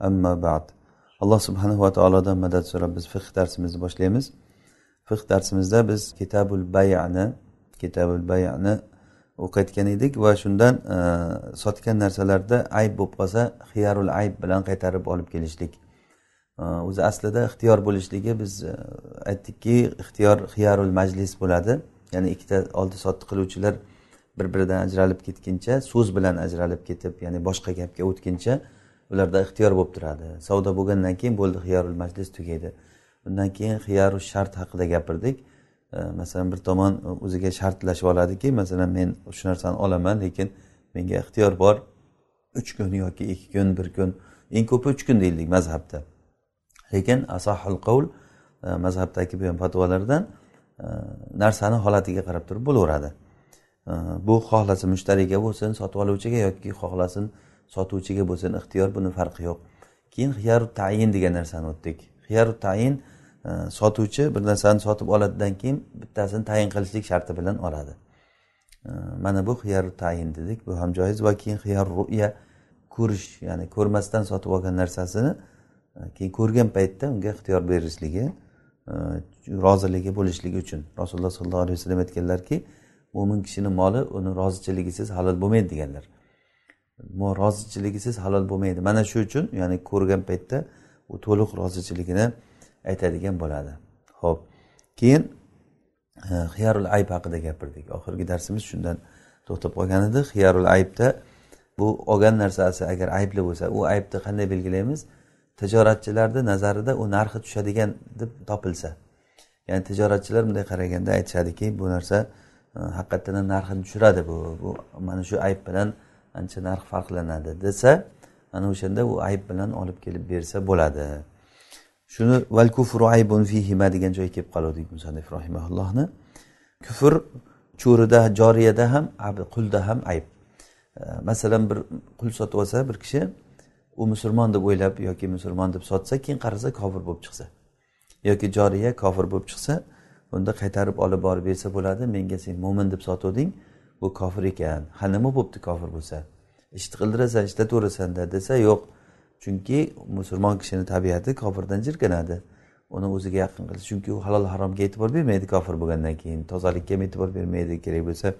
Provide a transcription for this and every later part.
amma ba'd. Alloh subhanahu va taolodan madad so'rab biz fiqh darsimizni boshlaymiz. Fiqh darsimizda biz kitabul bayani kitabul bayani o'qiyotgan edik va shundan e, sotgan narsalarda ayb bo'lib qolsa xiyarul ayb bilan qaytarib olib kelishlik. E, o'zi e, aslida ixtiyor bo'lishligi biz e, aytdikki ixtiyor xiyarul majlis bo'ladi. Ya'ni ikkita oldi sotdi qiluvchilar bir biridan ajralib ketguncha so'z bilan ajralib ketib ya'ni boshqa gapga o'tguncha ularda ixtiyor bo'lib turadi. Savdo bo'lgandan keyin bo'ldi xiyorul majlis tugaydi. Undan keyin xiyoru shart haqida gapirdik. Masalan bir tomon o'ziga shartlashib oladiki masalan men shu narsani olaman lekin menga ixtiyor bor. Uch kun yoki ikki kun bir kun eng ko'pi uch kun deyildik mazhabda. Lekin asahul qavl e, mazhabdagi bo'lgan fatvolardan e, narsani holatiga qarab turib bo'laveradi. E, bu xohlasin mushtariga bo'lsin sotib oluvchiga yoki xohlasin sotuvchiga bo'lsin ixtiyor buni farqi yo'q. Keyin xiyaru tayin degan narsani o'tdik. Xiyaru tayin e, sotuvchi bir narsani sotib oladidan keyin bittasini tayin qilishlik sharti bilan oladi. E, mana bu xiyaru tayin dedik. Bu ham joiz. Va keyin xiyar ruya ko'rish ya'ni ko'rmasdan sotib olgan narsasini e, keyin ko'rgan paytda unga ixtiyor berishligi roziligi bo'lishligi uchun. Rasululloh sollallohu alayhi vasallam aytganlarki mo'min kishini moli uni rozichiligisiz halol bo'lmaydi deganlar. Rozichiligisiz halol bo'lmaydi. Mana shu uchun ya'ni ko'rgan paytda u to'liq rozichiligini aytadigan bo'ladi. Ho'p keyin e, xiyarul ayb haqida gapirdik. Oxirgi darsimiz shundan to'xtab qolgan edi. Xiyarul aybda bu olgan narsasi agar aybli bo'lsa u aybni qanday belgilaymiz? Tijoratchilarni nazarida u narxi tushadigan deb topilsa. Ya'ni tijoratchilar bunday qaraganda aytishadiki bu narsa e, haqiqatdan ham narxini tushiradi bu bu mana shu ayb bilan ancha narx farqlanadi desa ana o'shanda u ayb bilan olib kelib bersa bo'ladi. Shuni val kufru aybun fihima degan joyga kelib qoluvdik musanif rahimaullohni kufr cho'rida joriyada ham qulda ham ayb. Masalan bir qul sotib olsa bir kishi u musulmon deb o'ylab yoki musulmon deb sotsa keyin qarasa kofir bo'lib chiqsa yoki joriya kofir bo'lib chiqsa unda qaytarib olib borib bersa bo'ladi menga sen mo'min deb sotuvding bu kofir ekan. Ha nima bo'libdi kofir bo'lsa? Ishni qildirasan ishlataverasan desa yo'q. Chunki musulmon kishini tabiati kofirdan jirkanadi. Uni o'ziga yaqin qilish. Chunki u halol haromga e'tibor bermaydi kofir bo'lgandan keyin. Tozalikka ham e'tibor bermaydi kerak bo'lsa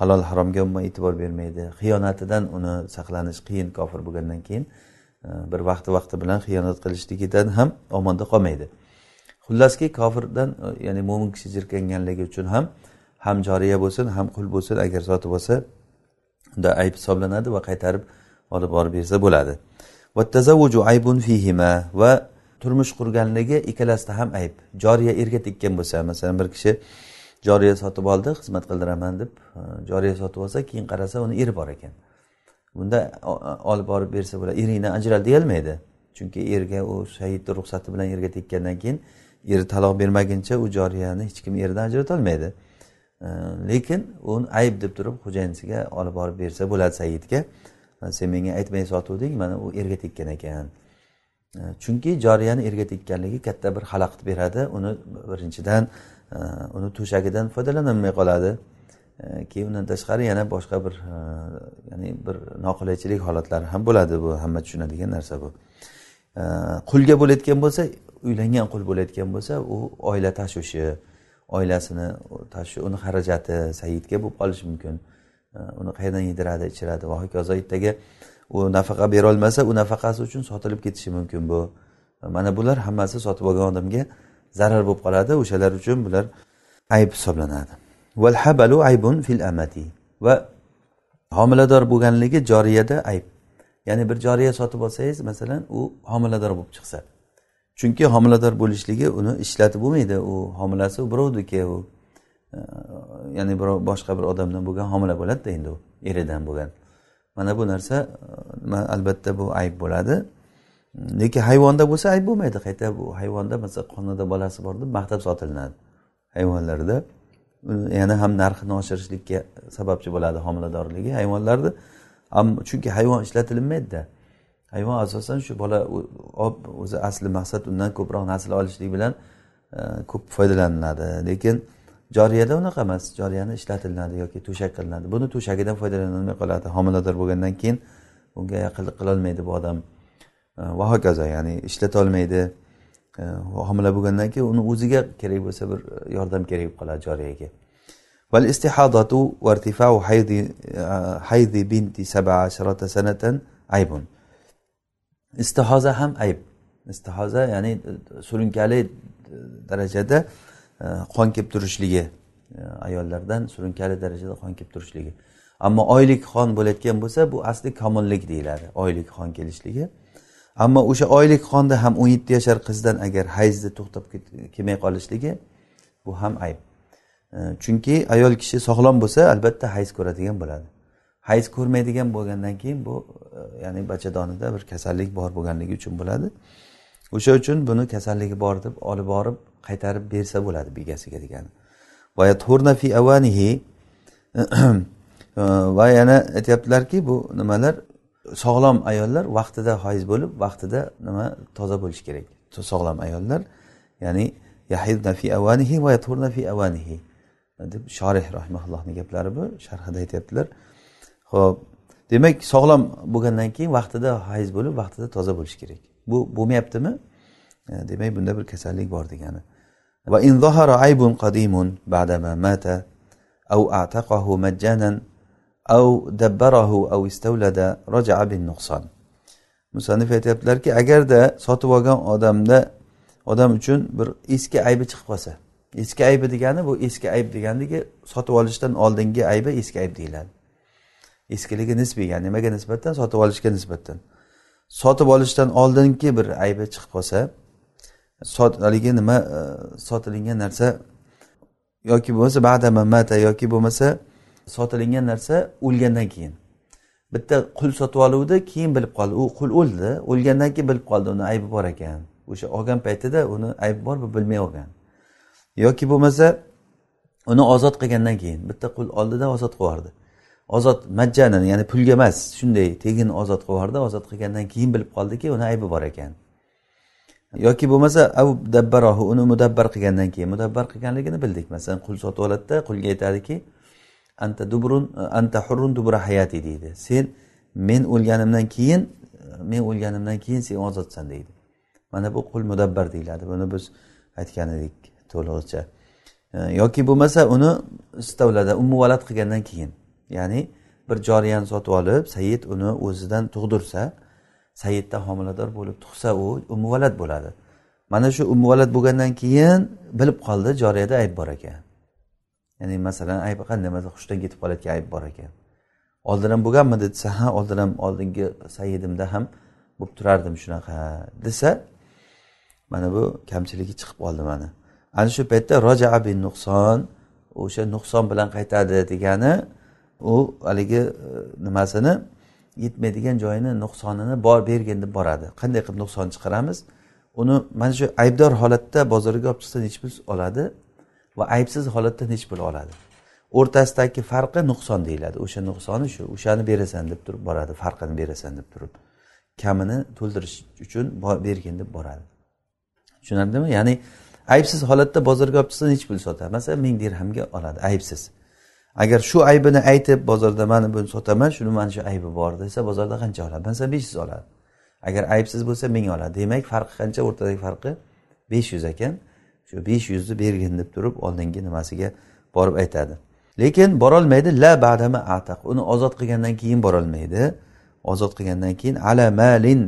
halol haromga umuman e'tibor bermaydi. Xiyonatidan uni saqlanish qiyin kofir bo'lgandan keyin e, bir vaqti vaqti bilan xiyonat qilishligidan ham omonda qolmaydi. Xullaski kofirdan e, ya'ni mo'min kishi jirkanganligi uchun ham ham joriya bo'lsin ham qul bo'lsin agar sotib olsa unda ayb hisoblanadi va qaytarib olib borib bersa bo'ladi. Va turmush qurganligi ikkalasida ham ayb. Joriya erga tekkan bo'lsa masalan bir kishi joriya sotib oldi xizmat qildiraman deb e, joriya sotib olsa keyin qarasa uni eri bor ekan. Bunda e, olib borib bersa bo'ladi. Eringdan ajral deyolmaydi. Chunki erga u shahidni ruxsati bilan erga tekkandan keyin eri taloq bermaguncha u joriyani hech kim eridan ajratolmaydi Э, lekin uni ayb deb turib xo'jayinisiga olib borib bersa bo'ladi saidga. Sen menga aytmay sotuvding mana u erga tekkan ekan. Э, chunki joriyani erga tekkanligi katta bir xalaqit beradi. Uni birinchidan э, uni to'shagidan foydalanolmay qoladi. Keyin undan tashqari yana boshqa bir ya'ni bir noqulaychilik holatlari ham bo'ladi bu hamma tushunadigan narsa bu. Qulga bo'layotgan bo'lsa uylangan qul bo'layotgan bo'lsa u oila tashvishi oilasini uni xarajati saidga bo'lib qolishi mumkin. Uni qayerdan yediradi ichiradi? Va hokazo ertaga u nafaqa berolmasa u nafaqasi uchun sotilib ketishi mumkin bu. Mana bular hammasi sotib olgan odamga zarar bo'lib qoladi. O'shalar uchun bular ayb hisoblanadi. Val habalu aybun fil amati. Va homilador bo'lganligi joriyada ayb. Ya'ni bir joriya sotib olsangiz masalan u homilador bo'lib chiqsa. Chunki homilador bo'lishligi uni ishlatib bo'lmaydi. U homilasi birovniki u e, ya'ni birov boshqa bir odamdan bo'lgan homila bo'ladida endi u eridan bo'lgan. Mana bu narsa e, albatta bu ayb bo'ladi. Lekin hayvonda bo'lsa ayb bo'lmaydi. Qayta bu hayvonda masalan qonida bolasi bor deb maqtab sotilinadi hayvonlarda. Yana ham narxini oshirishlikka sababchi bo'ladi homiladorligi hayvonlarni chunki hayvon ishlatilinmaydida. hayvon asosan shu bola o'zi asli maqsad undan ko'proq nasl olishlik bilan e, ko'p foydalaniladi lekin joriyada unaqa emas joriyani ishlatilinadi yoki to'shak qilinadi buni to'shagidan foydalanolmay qoladi homilador bo'lgandan keyin unga yaqinlik qilolmaydi bu odam e, va hokazo ya'ni ishlatolmaydi e, homila bo'lgandan keyin uni o'ziga kerak bo'lsa bir yordam kerak bo'lib qoladi joriyaga والاستحاضة وارتفاع حيض حيض بنت سبع عشرة سنة عيب istihoza ham ayb. Istihoza ya'ni surunkali darajada e, qon kelib turishligi e, ayollardan surunkali darajada qon kelib turishligi. Ammo oylik qon bo'layotgan bo'lsa bu asli komillik deyiladi oylik qon kelishligi. Ammo o'sha oylik qonda ham o'n yetti yashar qizdan agar hayzni to'xtab kelmay qolishligi bu ham ayb. E, chunki ayol kishi sog'lom bo'lsa albatta hayz ko'radigan bo'ladi. Hayz ko'rmaydigan bo'lgandan keyin bu e, ya'ni bachadonida bir kasallik bor bo'lganligi uchun bo'ladi. O'sha uchun buni kasalligi bor deb olib borib qaytarib bersa bo'ladi begasiga degani va yana aytyaptilarki bu nimalar? Sog'lom ayollar vaqtida hoyiz bo'lib vaqtida nima? Toza bo'lishi kerak. Sog'lom ayollar ya'ni fi avanihi va fi avanihi deb shorih rahimaullohni gaplari bu. Sharhida aytyaptilar. ho'p demak sog'lom bo'lgandan keyin vaqtida hayz bo'lib vaqtida toza bo'lishi kerak bu bo'lmayaptimi e, demak bunda bir kasallik bor degani va in zahara aybun qadimun ba'dama mata أو أعتقه مجانا أو دبره أو استولد رجع بالنقصان musannif aytyaptilarki agarda sotib olgan odamda odam uchun bir eski aybi chiqib qolsa eski aybi degani bu eski ayb deganligi sotib olishdan oldingi aybi eski ayb deyiladi Eskiligi nisbiy ya'ni nimaga nisbatan? Sotib olishga nisbatan. Sotib olishdan oldingi bir aybi chiqib qolsa haligi nima e, sotilingan narsa yoki bo'lmasa badama mata yoki bo'lmasa sotilingan narsa o'lgandan keyin. Bitta qul sotib oluvdi keyin bilib qoldi. U qul o'ldi o'lgandan keyin bilib qoldi uni aybi bor ekan. O'sha olgan paytida uni aybi bor bilmay olgan. Yoki bo'lmasa uni ozod qilgandan keyin bitta qul oldida ozod qilib yubordi ozod majjanan ya'ni pulga emas shunday tegin ozod qilib yubordi ozod qilgandan keyin bilib qoldiki uni aybi bor ekan. Yoki bo'lmasa dabbarohu uni mudabbar qilgandan keyin mudabbar qilganligini bildik. Masalan qul sotib oladida qulga aytadiki anta dubrun anta hurrun dubra hayati deydi. Sen men o'lganimdan keyin men o'lganimdan keyin sen ozodsan deydi. Mana bu qul mudabbar deyiladi. Buni biz aytgan edik to'lig'icha. Yoki bo'lmasa uni istavlada umuvalat qilgandan keyin. Ya'ni bir joriyani sotib olib sayid uni o'zidan tug'dirsa sayidda homilador bo'lib tug'sa u umuvalad bo'ladi. Mana shu umuvalad bo'lgandan keyin bilib qoldi joriyada ayb bor ekan. Ya'ni masalan ayb qanday? Masalan hushdan ketib qolayotgan ayb bor ekan. Oldin ham bo'lganmidi desa ha oldin ham oldingi sayidimda ham bo'lib turardim shunaqa desa mana bu kamchiligi chiqib qoldi mana. Ana shu paytda roja bin nuqson o'sha nuqson bilan qaytadi degani u haligi e, nimasini yetmaydigan joyini nuqsonini bor bergin deb boradi. Qanday qilib nuqson chiqaramiz? Uni mana shu aybdor holatda bozorga olib chiqsa nechi pul oladi va aybsiz holatda nechi pul oladi. O'rtasidagi farqi nuqson deyiladi. O'sha nuqsoni shu o'shani berasan deb turib boradi farqini berasan deb turib. Kamini to'ldirish uchun bergin deb boradi. Tushunarlimi? Ya'ni aybsiz holatda bozorga olib chiqsa nechi pul sotadi masalan ming dirhamga oladi aybsiz. Agar shu aybini aytib bozorda mana buni sotaman shuni mana shu aybi bor desa bozorda qancha oladi? Masalan besh yuz oladi. Agar aybsiz bo'lsa ming oladi. Demak farqi qancha? O'rtadagi farqi besh yuz ekan. Shu besh yuzni bergin deb turib oldingi nimasiga borib aytadi. Lekin borolmaydi. La badama ataq. Uni ozod qilgandan keyin borolmaydi. Ozod qilgandan keyin ala malin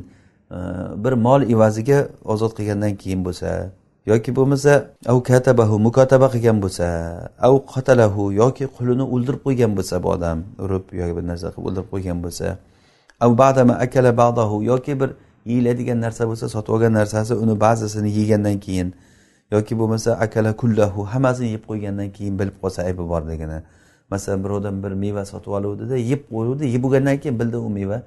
e, bir mol evaziga ozod qilgandan keyin bo'lsa yoki bo'lmasa av katabahu mukotaba qilgan bo'lsa av qatalahu yoki qulini o'ldirib qo'ygan bo'lsa bu odam urib yoki bir narsa qilib o'ldirib qo'ygan bo'lsa av badama akala ba'dahu yoki bir yeyiladigan narsa bo'lsa sotib olgan narsasi uni ba'zisini yegandan keyin yoki bo'lmasa akala kullahu hammasini yeb qo'ygandan keyin bilib qolsa aybi borligini masalan birovdan bir meva sotib oluvdida yeb qo'yuvdi yeb bo'lgandan keyin bildi u meva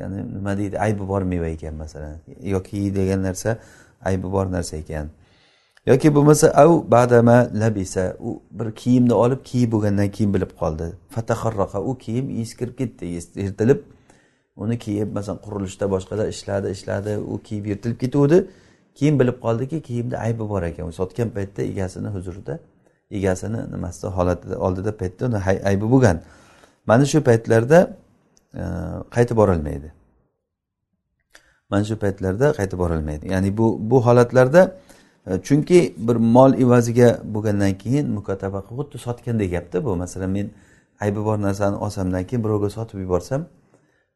ya'ni nima deydi aybi bor meva ekan masalan yoki yeydigan narsa aybi bor narsa ekan. Yoki bo'lmasa av badama labisa. U bir kiyimni olib kiyib bo'lgandan keyin bilib qoldi. Fataharroqa u kiyim eskirib ketdi yirtilib uni kiyib masalan qurilishda boshqada ishladi ishladi u kiyib yirtilib ketuvdi. Keyin bilib qoldiki kiyimda aybi bor ekan. U sotgan paytda egasini huzurida egasini nimasida holatida oldida paytda uni aybi bo'lgan. Mana shu paytlarda e, qaytib borolmaydi mana shu paytlarda qaytib borolmaydi ya'ni bu bu holatlarda E, chunki bir mol evaziga bo'lgandan keyin mukotaba xuddi sotgandek gapda bu. Masalan men aybi bor narsani olsamdan keyin birovga sotib yuborsam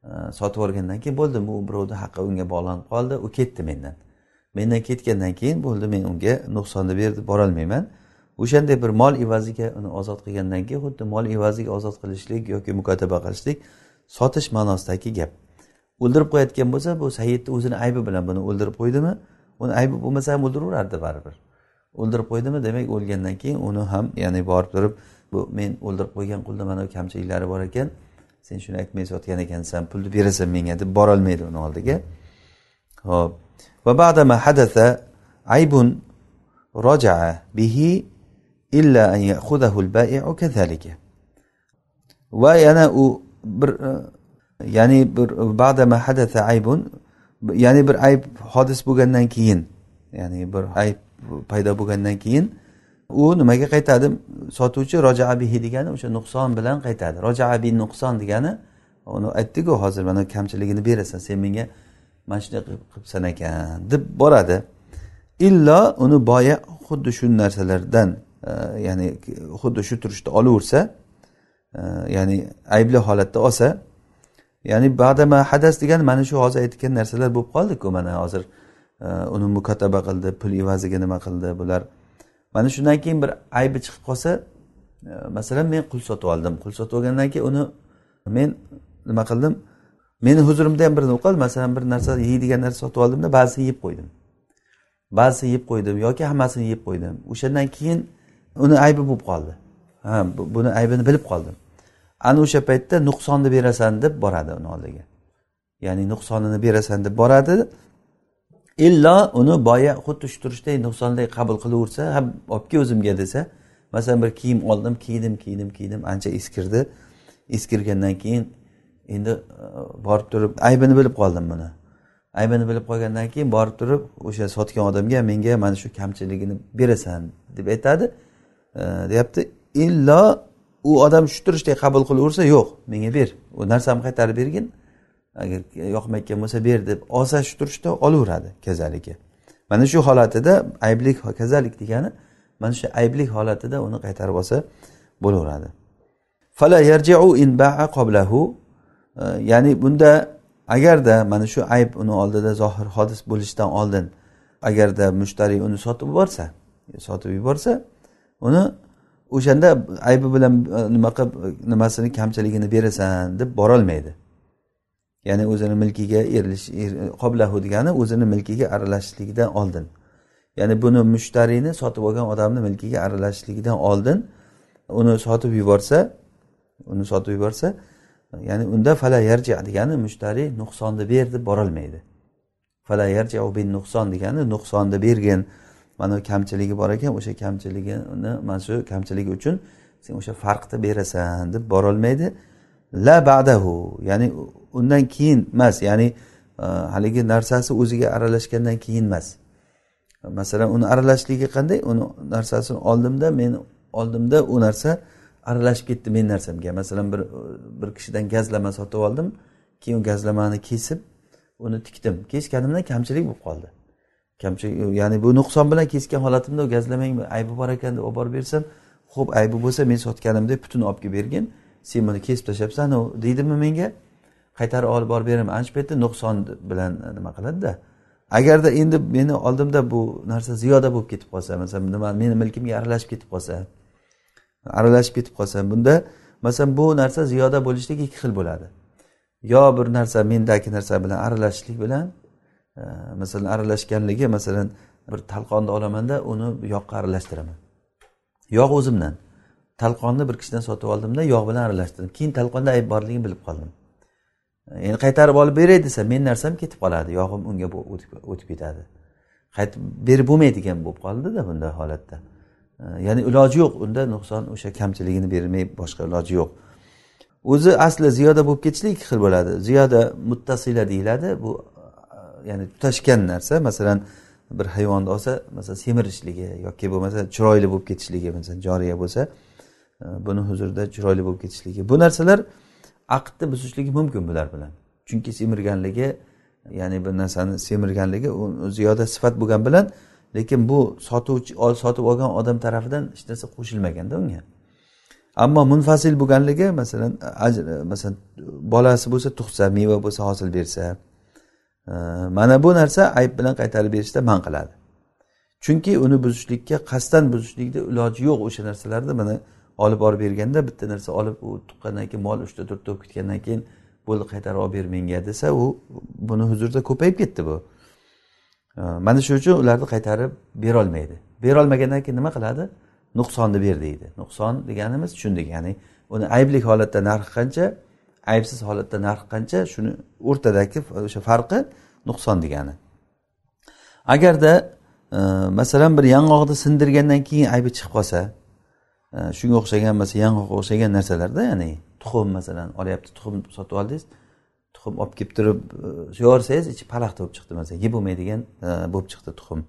e, sotib yuborgandan keyin bo'ldi u birovni haqqi unga bog'lanib qoldi u ketdi mendan. Mendan ketgandan keyin bo'ldi men unga nuqsonni berib borolmayman. O'shanday bir mol evaziga uni ozod qilgandan keyin xuddi mol evaziga ozod qilishlik yoki mukotaba qilishlik sotish ma'nosidagi gap. O'ldirib qo'yayotgan bo'lsa bu saidni o'zini aybi bilan buni o'ldirib qo'ydimi? uni aybi bo'lmasa ham o'ldiraverardi baribir. O'ldirib qo'ydimi? Demak o'lgandan keyin uni ham ya'ni borib turib bu men o'ldirib qo'ygan qulda mana bu kamchiliklari bor ekan sen shuni aytmay sotgan ekansan pulni berasan menga deb borolmaydi uni oldiga. Ho'p. Va badama hadasa aybun rojaa bihi illa an ya'khudahu al-bai'u kadhalika. Va yana u bir e, ya'ni bir badama hadasa aybun ya'ni bir ayb hodis bo'lgandan keyin ya'ni bir ayb paydo bo'lgandan keyin u nimaga qaytadi? Sotuvchi rojaabihi degani o'sha nuqson bilan qaytadi. Rojaabi nuqson degani uni aytdiku hozir mana kamchiligini berasan sen menga mana shunday qilibsan ekan deb boradi. Illo uni boya xuddi shu narsalardan e, ya'ni xuddi shu turishda olaversa e, ya'ni aybli holatda olsa ya'ni badama hadas degani mana shu hozir aytgan narsalar bo'lib qoldiku mana hozir e, uni mukotaba qildi pul evaziga nima qildi bular. Mana shundan keyin bir aybi chiqib qolsa e, masalan men qul sotib oldim. Qul sotib olgandan keyin uni men nima qildim? Meni huzurimda ham bir nima qildi? Masalan bir narsa yeydigan narsa sotib oldimda ba'zisini yeb qo'ydim. Ba'zisini yeb qo'ydim yoki hammasini yeb qo'ydim. O'shandan keyin uni aybi bo'lib qoldi. Ha buni aybini bilib qoldim. Ana o'sha paytda nuqsonni berasan deb boradi uni oldiga. Ya'ni nuqsonini berasan deb boradi. Illo uni boya xuddi shu turishday nuqsonday qabul qilaversa ha olib kel o'zimga desa masalan bir kiyim oldim kiydim kiydim kiydim ancha eskirdi. Eskirgandan keyin endi e, borib turib aybini bilib qoldim buni. Aybini bilib qolgandan keyin borib turib o'sha sotgan odamga menga mana shu kamchiligini berasan deb aytadi. E, deyapti. Illo u odam shu turishday qabul qilaversa yo'q menga ber. U narsamni qaytarib bergin. Agar yoqmayotgan bo'lsa ber deb olsa shu turishda olaveradi kazalika. Mana shu holatida ayblik kazalik degani mana shu ayblik holatida uni qaytarib olsa bo'laveradi. Ya'ni bunda agarda mana shu ayb uni oldida zohir hodis bo'lishidan oldin agarda mushtariy uni sotib yuborsa sotib yuborsa uni o'shanda aybi bilan e, nima qilib e, nimasini kamchiligini berasan deb borolmaydi. Ya'ni o'zini milkiga erilish er, qoblahu degani o'zini milkiga aralashishligidan oldin. Ya'ni buni mushtariyni sotib olgan odamni milkiga aralashishligidan oldin uni sotib yuborsa uni sotib yuborsa ya'ni unda fala yarji degani mushtariy nuqsonni ber deb borolmaydi. Fala yarja bin nuqson degani nuqsonni bergin. Mana kamchiligi bor ekan o'sha kamchiligini mana shu kamchiligi uchun sen o'sha farqni berasan deb borolmaydi. La ba'dahu ya'ni undan keyin emas ya'ni e, haligi narsasi o'ziga aralashgandan keyin emas. Masalan uni aralashishligi qanday? Uni narsasini oldimda men oldimda u narsa aralashib ketdi meni narsamga. Masalan bir bir kishidan gazlama sotib oldim keyin gazlamani kesib uni tikdim. Kesganimdan kamchilik bo'lib qoldi. Kamchilik ya'ni bu nuqson bilan kesgan holatimda u gazlamang aybi bor ekan deb olib borib bersam ho'p aybi bo'lsa men sotganimda butun olib kelib bergin. Sen buni kesib tashlabsan deydimi menga? Qaytarib olib borib beraman. Ana shu paytda nuqson bilan nima qiladida? Agarda endi meni oldimda bu narsa ziyoda bo'lib ketib qolsa masalan nima meni milkimga aralashib ketib qolsa aralashib ketib qolsa bunda masalan bu narsa ziyoda bo'lishligi ikki xil bo'ladi. Yo bir narsa mendagi narsa bilan aralashishlik bilan masalan aralashganligi masalan bir talqonni olamanda uni yog'ga aralashtiraman yog' o'zimdan. Talqonni bir kishidan sotib oldimda yog' bilan aralashtirdim. Keyin talqonda ayb borligini bilib qoldim. Endi qaytarib olib beray desa meni narsam ketib qoladi. Yog'im unga o'tib ketadi. Qaytib berib bo'lmaydigan bo'lib qoldida bunday holatda. Ya'ni iloji yo'q unda nuqson o'sha kamchiligini bermay boshqa iloji yo'q. O'zi asli ziyoda bo'lib ketishlik ikki xil bo'ladi. Ziyoda muttasila deyiladi. Bu ya'ni tutashgan narsa masalan bir hayvonni olsa masalan semirishligi yoki bo'lmasa chiroyli bo'lib ketishligi masalan joriya bo'lsa e, buni huzurida chiroyli bo'lib ketishligi. Bu narsalar aqdni buzishligi mumkin bular bilan. Chunki semirganligi ya'ni bir narsani semirganligi u ziyoda sifat bo'lgani bilan lekin bu sotuvchi sotib olgan odam tarafidan hech narsa qo'shilmaganda unga. Ammo munfasil bo'lganligi masalan masalan bolasi bo'lsa tug'sa meva bo'lsa hosil bersa mana bu narsa ayb bilan qaytarib berishda man qiladi. Chunki uni buzishlikka qasddan buzishlikni iloji yo'q o'sha narsalarni mana olib borib berganda bitta narsa olib u tuqqandan keyin mol uchta to'rtta bo'lib ketgandan keyin bo'ldi qaytarib olib ber menga desa u buni huzurda ko'payib ketdi bu. Mana shuning uchun ularni qaytarib berolmaydi. Berolmagandan keyin nima qiladi? Nuqsonni ber deydi. Nuqson deganimiz tushundik ya'ni uni aybli holatda narxi qancha? Aybsiz holatda narxi qancha shuni o'rtadagi o'sha farqi nuqson degani. Agarda e, masalan bir yong'oqni sindirgandan keyin aybi chiqib qolsa e, shunga o'xshagan masalan yong'oqqa o'xshagan narsalarda ya'ni tuxum masalan olyapti tuxum sotib oldingiz tuxum olib kelib turib e, yorsangiz ichi palaxta bo'lib chiqdi masalan yeb bo'lmaydigan e, bo'lib chiqdi tuxum.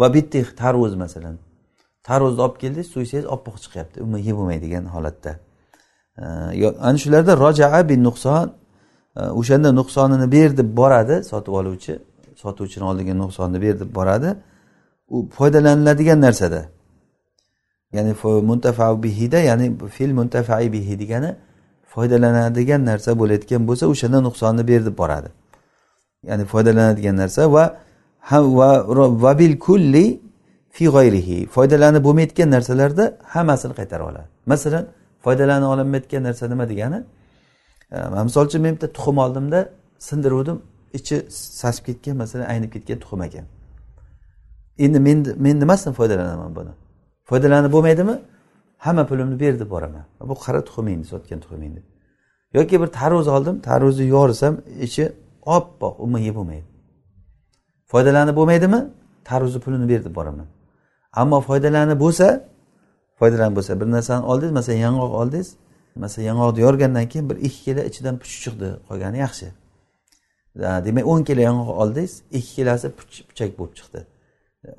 Va bitta tarvuz masalan tarvuzni olib keldingiz so'ysangiz oppoq chiqyapti umuman yeb bo'lmaydigan holatda. Ana shularda rojaa bin nuqson e, o'shanda nuqsonini ber deb boradi sotib oluvchi sotuvchini oldiga nuqsonni ber deb boradi. U foydalaniladigan narsada. Ya'ni muntafa bihida ya'ni fil muntafai bihi degani foydalanadigan narsa bo'layotgan bo'lsa o'shanda nuqsonni ber deb boradi. Ya'ni foydalanadigan narsa va va va bil kulli fi g'oyrihi foydalanib bo'lmayotgan narsalarda hammasini qaytarib oladi. Masalan foydalana olinmayotgan narsa nima degani? E, misol uchun men bitta tuxum oldimda sindiruvdim ichi sasib ketgan masalan aynib ketgan tuxum ekan. Endi men men nimasidan foydalanaman buni? Foydalanib bo'lmaydimi? Hamma pulimni ber deb boraman. Bu qara tuxumingni sotgan tuxumingni. Yoki bir tarvuz oldim tarvuzni yorisam ichi oppoq umuman yeb bo'lmaydi. Foydalanib bo'lmaydimi? Tarvuzni pulini ber deb boraman. Ammo foydalanib bo'lsa foydalanib bo'lsa bir narsani oldingiz masalan yong'oq oldingiz masalan yong'oqni yorgandan keyin bir ikki kilo ichidan puch chiqdi qolgani yaxshi. Demak o'n kilo yong'oq oldingiz ikki kilosi puchak bo'lib chiqdi.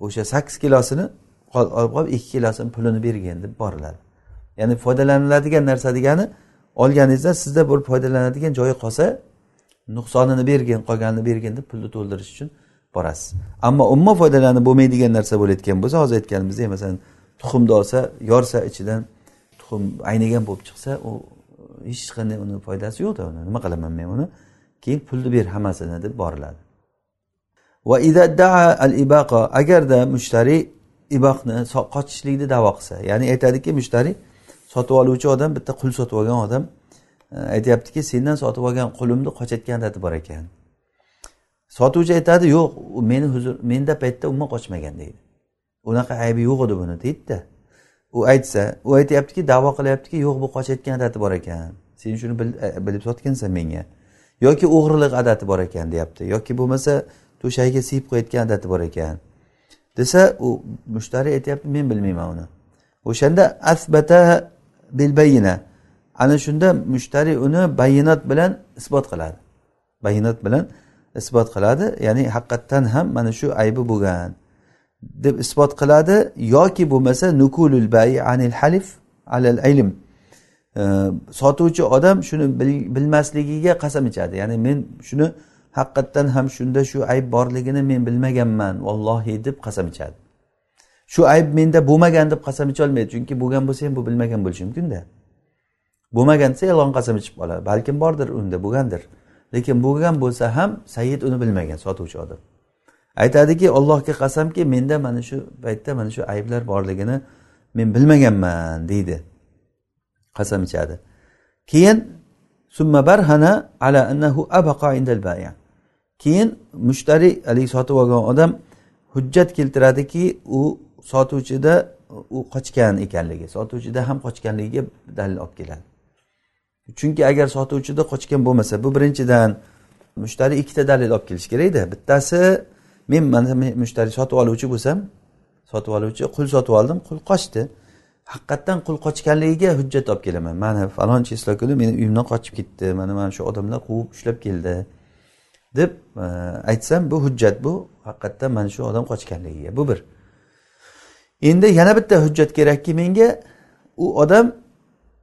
O'sha sakkiz kilosini olib qolib ikki kilosini pulini bergin deb boriladi. Ya'ni foydalaniladigan narsa degani olganingizda sizda bir foydalanadigan joyi qolsa nuqsonini bergin qolganini bergin deb pulni to'ldirish uchun borasiz. Ammo umuman foydalanib bo'lmaydigan narsa bo'layotgan bo'lsa hozir aytganimizdek masalan tuxumni olsa yorsa ichidan tuxum aynigan bo'lib chiqsa u hech qanday uni foydasi yo'qda uni nima qilaman men uni? Keyin pulni ber hammasini deb boriladi. Va al ibaqa agarda mushtari iboqni qochishlikni davo qilsa ya'ni aytadiki mushtari sotib oluvchi odam bitta qul sotib olgan odam e, aytyaptiki sendan sotib olgan qulimni qochayotgan adati bor ekan. Sotuvchi aytadi yo'q u meni huzur menda paytda umuman qochmagan deydi. Unaqa aybi yo'q edi buni deydida. U aytsa u aytyaptiki davo qilyaptiki yo'q bu qochayotgan adati bor ekan. Sen shuni e, bilib sotgansan menga. Yoki o'g'irlik adati bor ekan deyapti. Yoki bo'lmasa to'shagiga siyib qo'yayotgan adati bor ekan. Desa u mushtari aytyapti men bilmayman uni. O'shanda asbata bilbayina ana shunda mushtari uni bayinot bilan isbot qiladi. Bayinot bilan isbot qiladi ya'ni haqiqatdan ham mana shu aybi bo'lgan. Deb isbot qiladi yoki bo'lmasa nukulul bayi anil halif alal ilm. Sotuvchi odam shuni bilmasligiga qasam ichadi. Ya'ni men shuni haqiqatdan ham shunda shu ayb borligini men bilmaganman vallohi deb qasam ichadi. Shu ayb menda bo'lmagan deb qasam icholmaydi chunki bo'lgan bo'lsa ham bu bilmagan bo'lishi mumkinda bo'lmagan desa yolg'on qasam ichib qoladi balkim bordir unda bo'lgandir. Lekin bo'lgan bo'lsa ham sayid uni bilmagan sotuvchi odam. Aytadiki allohga qasamki menda mana shu paytda mana shu ayblar borligini men bilmaganman deydi. Qasam ichadi. Keyin summa barhana ala annahu abaqa indal baya. Keyin mushtari haligi sotib olgan odam hujjat keltiradiki u sotuvchida u qochgan ekanligi sotuvchida ham qochganligiga dalil olib keladi. Chunki agar sotuvchida qochgan bo'lmasa bu birinchidan mushtari ikkita dalil olib kelishi kerakda. Bittasi men mana mushtari sotib oluvchi bo'lsam sotib oluvchi qul sotib oldim qul qochdi. Haqiqatdan qul qochganligiga hujjat olib kelaman. Mana falon число kuni meni uyimdan qochib ketdi. Mana mana shu odamlar quvib ushlab keldi. Deb e, aytsam bu hujjat bu haqiqatdan mana shu odam qochganligiga. Bu bir. Endi yana bitta hujjat kerakki menga u odam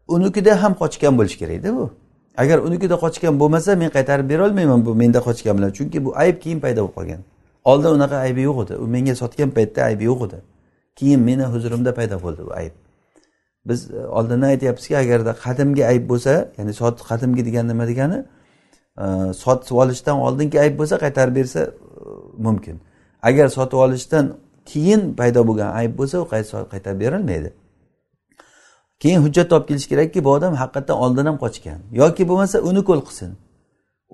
unikida ham qochgan bo'lishi kerakda bu. Agar unikida qochgan bo'lmasa men qaytarib berolmayman bu menda qochgan bilan. Chunki bu ayb keyin paydo bo'lib qolgan. Oldin unaqa aybi yo'q edi. U menga sotgan paytda aybi yo'q edi. Keyin meni huzurimda paydo bo'ldi bu ayb. Biz e, oldindan aytyapmizki agarda qadimgi ayb bo'lsa ya'ni sot qadimgi degani nima degani e, sotib olishdan oldingi ayb bo'lsa qaytarib bersa e, mumkin. Agar sotib olishdan keyin paydo bo'lgan ayb bo'lsa u qaytarib berilmaydi. Keyin hujjat olib kelish kerakki bu odam haqiqatdan oldin ham qochgan. Yoki bo'lmasa uni ko'l qilsin.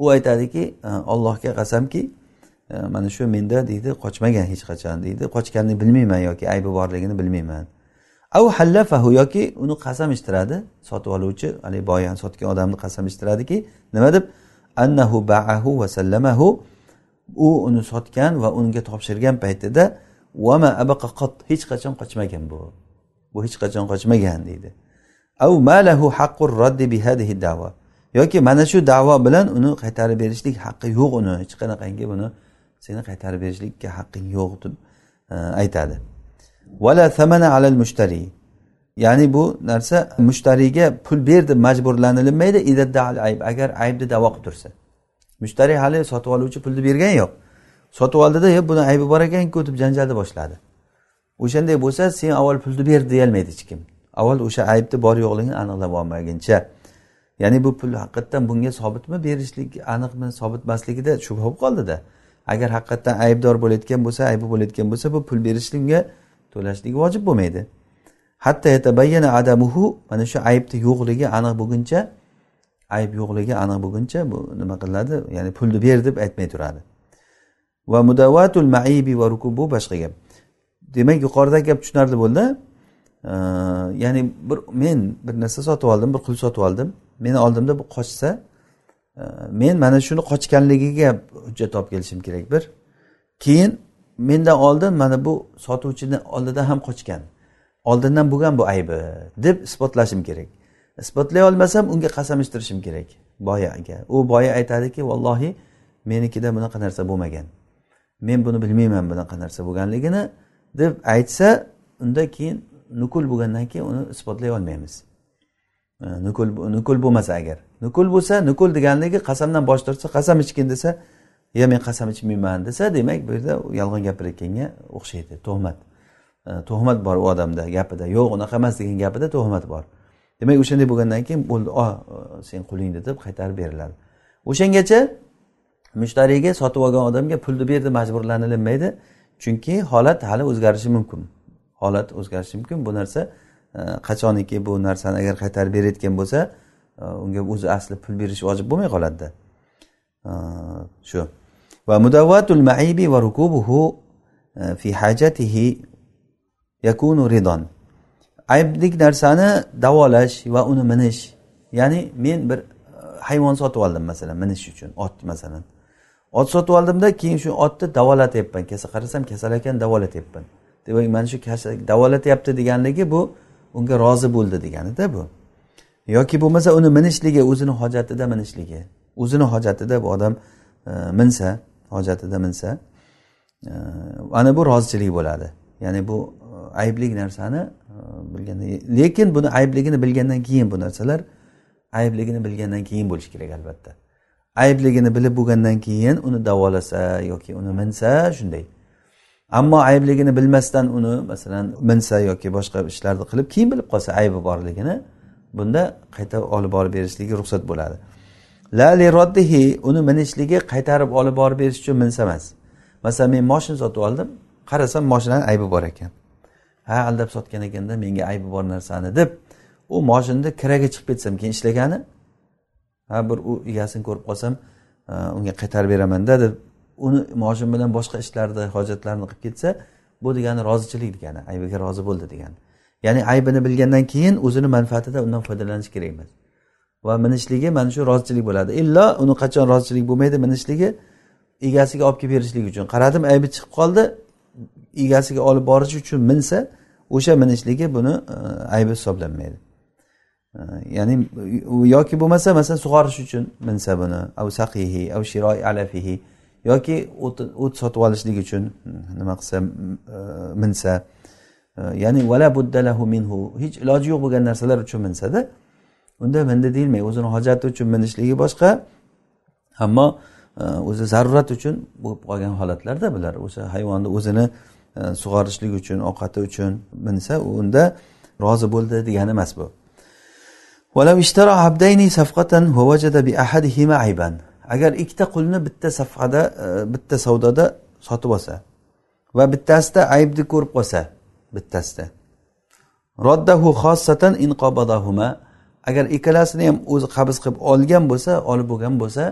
U aytadiki allohga qasamki E, mana shu menda deydi qochmagan hech qachon deydi. Qochganini bilmayman yoki aybi borligini bilmayman. Av hallafahu yoki uni qasam ichtiradi sotib oluvchi haligi boyani sotgan odamni qasam ichtiradiki nima deb? Annahu baahu va sallamahu u uni sotgan va unga topshirgan paytida vama abaqa qot hech qachon qochmagan bu. Bu hech qachon qochmagan deydi. Av malahu haqqur raddi bihadihi da'vo yoki mana shu davo bilan uni qaytarib berishlik haqqi yo'q uni hech qanaqangi buni seni qaytarib berishlikka haqqing yo'q deb aytadi. Vala thamana alal mushtari. Ya'ni bu narsa mushtariyga pul ber deb majburlanilinmaydi ayb. Agar aybni davo qilib tursa. Mushtariy hali sotib oluvchi pulni bergani yo'q. Sotib oldida buni aybi bor ekanku deb janjalni boshladi. O'shanday bo'lsa sen avval pulni ber deyolmaydi hech kim. Avval o'sha aybni bor yo'qligini aniqlab olmaguncha. Ya'ni bu pul haqiqatdan bunga sobitmi berishlik aniqmi sobit emasligida shubha bo'lib qoldida. Agar haqiqatdan aybdor bo'layotgan bo'lsa aybi bo'layotgan bo'lsa bu pul berishlik unga to'lashlik vojib bo'lmaydi. Hatto yatabayyana adamuhu mana shu aybni yo'qligi aniq bo'lguncha ayb yo'qligi aniq bo'lguncha bu nima qilinadi? Ya'ni pulni ber deb aytmay turadi. Va mudavatul maibi va ruku bu boshqa gap. Demak yuqoridagi gap tushunarli bo'ldi. Ya'ni bir men bir narsa sotib oldim bir qul sotib oldim. Meni oldimda bu qochsa men mana shuni qochganligiga hujjat olib kelishim kerak. Bir keyin mendan oldin mana bu sotuvchini oldida ham qochgan oldindan bo'lgan bu aybi deb isbotlashim kerak. Isbotlay olmasam unga qasam ichtirishim kerak. Boyaga u boya aytadiki vallohi menikida bunaqa narsa bo'lmagan. Men buni bilmayman bunaqa narsa bo'lganligini deb aytsa unda keyin nukul bo'lgandan keyin uni isbotlay olmaymiz. Nukul nukul bo'lmasa agar. Nukul bo'lsa nukul deganligi qasamdan bosh tortsa qasam ichgin desa yo men qasam ichmayman desa demak bu yerda yolg'on gapirayotganga o'xshaydi. Tuhmat. E, tuhmat bor u odamda gapida. Yo'q unaqa emas degan gapida tuhmat bor. Demak o'shanday bo'lgandan keyin bo'ldi o sen qulingni deb qaytarib beriladi. O'shangacha mushtariyga sotib olgan odamga pulni ber deb majburlanilinmaydi. Chunki holat hali o'zgarishi mumkin. Holat o'zgarishi mumkin. Bu narsa e, qachoniki bu narsani agar qaytarib berayotgan bo'lsa unga o'zi asli pul berish vojib bo'lmay qoladida. Shu. Va mudavvatul maibi va rukubuhu fi hajatihi yakunu ridon. Ayblik narsani davolash va uni minish ya'ni men bir hayvon sotib oldim masalan minish uchun ot masalan. Ot sotib oldimda keyin shu otni davolatyapman. Qarasam kasal ekan davolatyapman. Demak mana shu kasal davolatyapti deganligi bu unga rozi bo'ldi deganida bu. Yoki bo'lmasa uni minishligi o'zini hojatida minishligi. O'zini hojatida bu odam e, minsa hojatida minsa e, ana bu rozichilik bo'ladi. Ya'ni bu e, ayblik narsani e, bilganda lekin buni aybligini bilgandan keyin bu narsalar aybligini bilgandan keyin bo'lishi kerak albatta. Aybligini bilib bo'lgandan keyin uni davolasa yoki uni minsa shunday. Ammo aybligini bilmasdan uni masalan minsa yoki boshqa ishlarni qilib keyin bilib qolsa aybi borligini bunda qayta olib borib berishligi ruxsat bo'ladi. La roddihi uni minishligi qaytarib olib borib berish uchun minsa emas. Masalan men moshina sotib oldim qarasam moshinani aybi bor ekan. Ha aldab sotgan ekanda menga aybi bor narsani deb u moshinani kiraga chiqib ketsam keyin ishlagani ha bir u egasini ko'rib qolsam e, unga qaytarib beramanda deb uni moshin bilan boshqa ishlarni hojatlarni qilib ketsa bu degani rozichilik degani aybiga rozi bo'ldi degani. Ya'ni aybini bilgandan keyin o'zini manfaatida undan foydalanish kerak emas. Va minishligi mana shu rozichilik bo'ladi. Illo uni qachon rozichilik bo'lmaydi minishligi egasiga olib kelib berishlik uchun. Qaradim aybi chiqib qoldi. Egasiga olib borish uchun minsa o'sha minishligi buni e, aybi hisoblanmaydi. E, ya'ni yoki bo'lmasa masalan sug'orish uchun minsa buni av saqihi av shiroi alafihi yoki o't sotib olishlik uchun nima qilsa e, minsa. Ya'ni vala buddalahu minhu. Hech iloji yo'q bo'lgan narsalar uchun minsada unda mindi deyilmaydi o'zini hojati uchun minishligi boshqa ammo e, o'zi zarurat uchun bo'lib qolgan holatlarda bular. O'sha hayvonni o'zini e, sug'orishlik uchun ovqati uchun minsa unda rozi bo'ldi degani emas bu. Agar ikkita qulni bitta safhada e, bitta savdoda sotib olsa va bittasida aybni ko'rib qolsa bittasida. Roddahu xossatan inqobadahuma. Agar ikkalasini ham o'zi qabz qilib olgan bo'lsa olib bo'lgan bo'lsa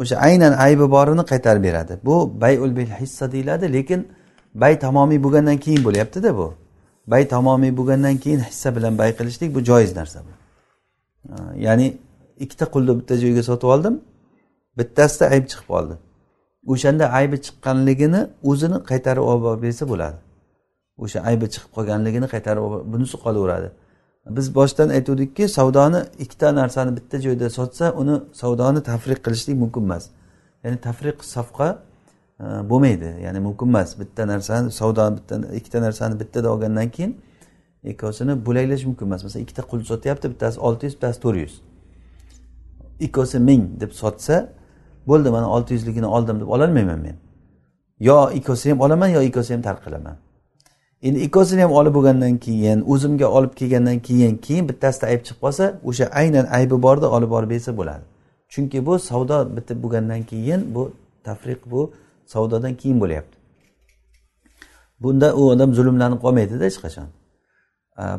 o'sha aynan aybi borini qaytarib beradi. Bu bayul bil hissa deyiladi lekin bay tamomiy bo'lgandan keyin bo'lyaptida bu. Bay tamomiy bo'lgandan keyin hissa bilan bay qilishlik bu joiz narsa bu. Ya'ni ikkita qulni bitta joyga sotib oldim bittasida ayb chiqib qoldi. O'shanda aybi chiqqanligini o'zini qaytarib olib bersa bo'ladi. O'sha aybi chiqib qolganligini qaytarib bunisi qolaveradi. Biz boshdan aytuvdikki savdoni ikkita narsani bitta joyda sotsa uni savdoni tafriq qilishlik mumkin emas. Ya'ni tafriq safqa e, bo'lmaydi. Ya'ni mumkin emas. Bitta narsani savdoni bitta ikkita narsani bittada olgandan keyin ikkovsini bo'laklash mumkin emas. Masalan ikkita qul sotyapti bittasi olti yuz bittasi to'rt yuz. Ikkovsi ming deb sotsa bo'ldi mana olti yuzligini oldim deb ololmayman men. Yo ikkovsini ham olaman yo ikkovsini ham tark qilaman. Endi ikkosini ham olib bo'lgandan keyin o'zimga olib kelgandan keyin keyin bittasida ayb chiqib qolsa o'sha aynan aybi borda olib borib bersa bo'ladi. Chunki bu savdo bitib bo'lgandan keyin bu tafriq bu savdodan keyin bo'lyapti. Bunda u odam zulmlanib qolmaydida hech qachon.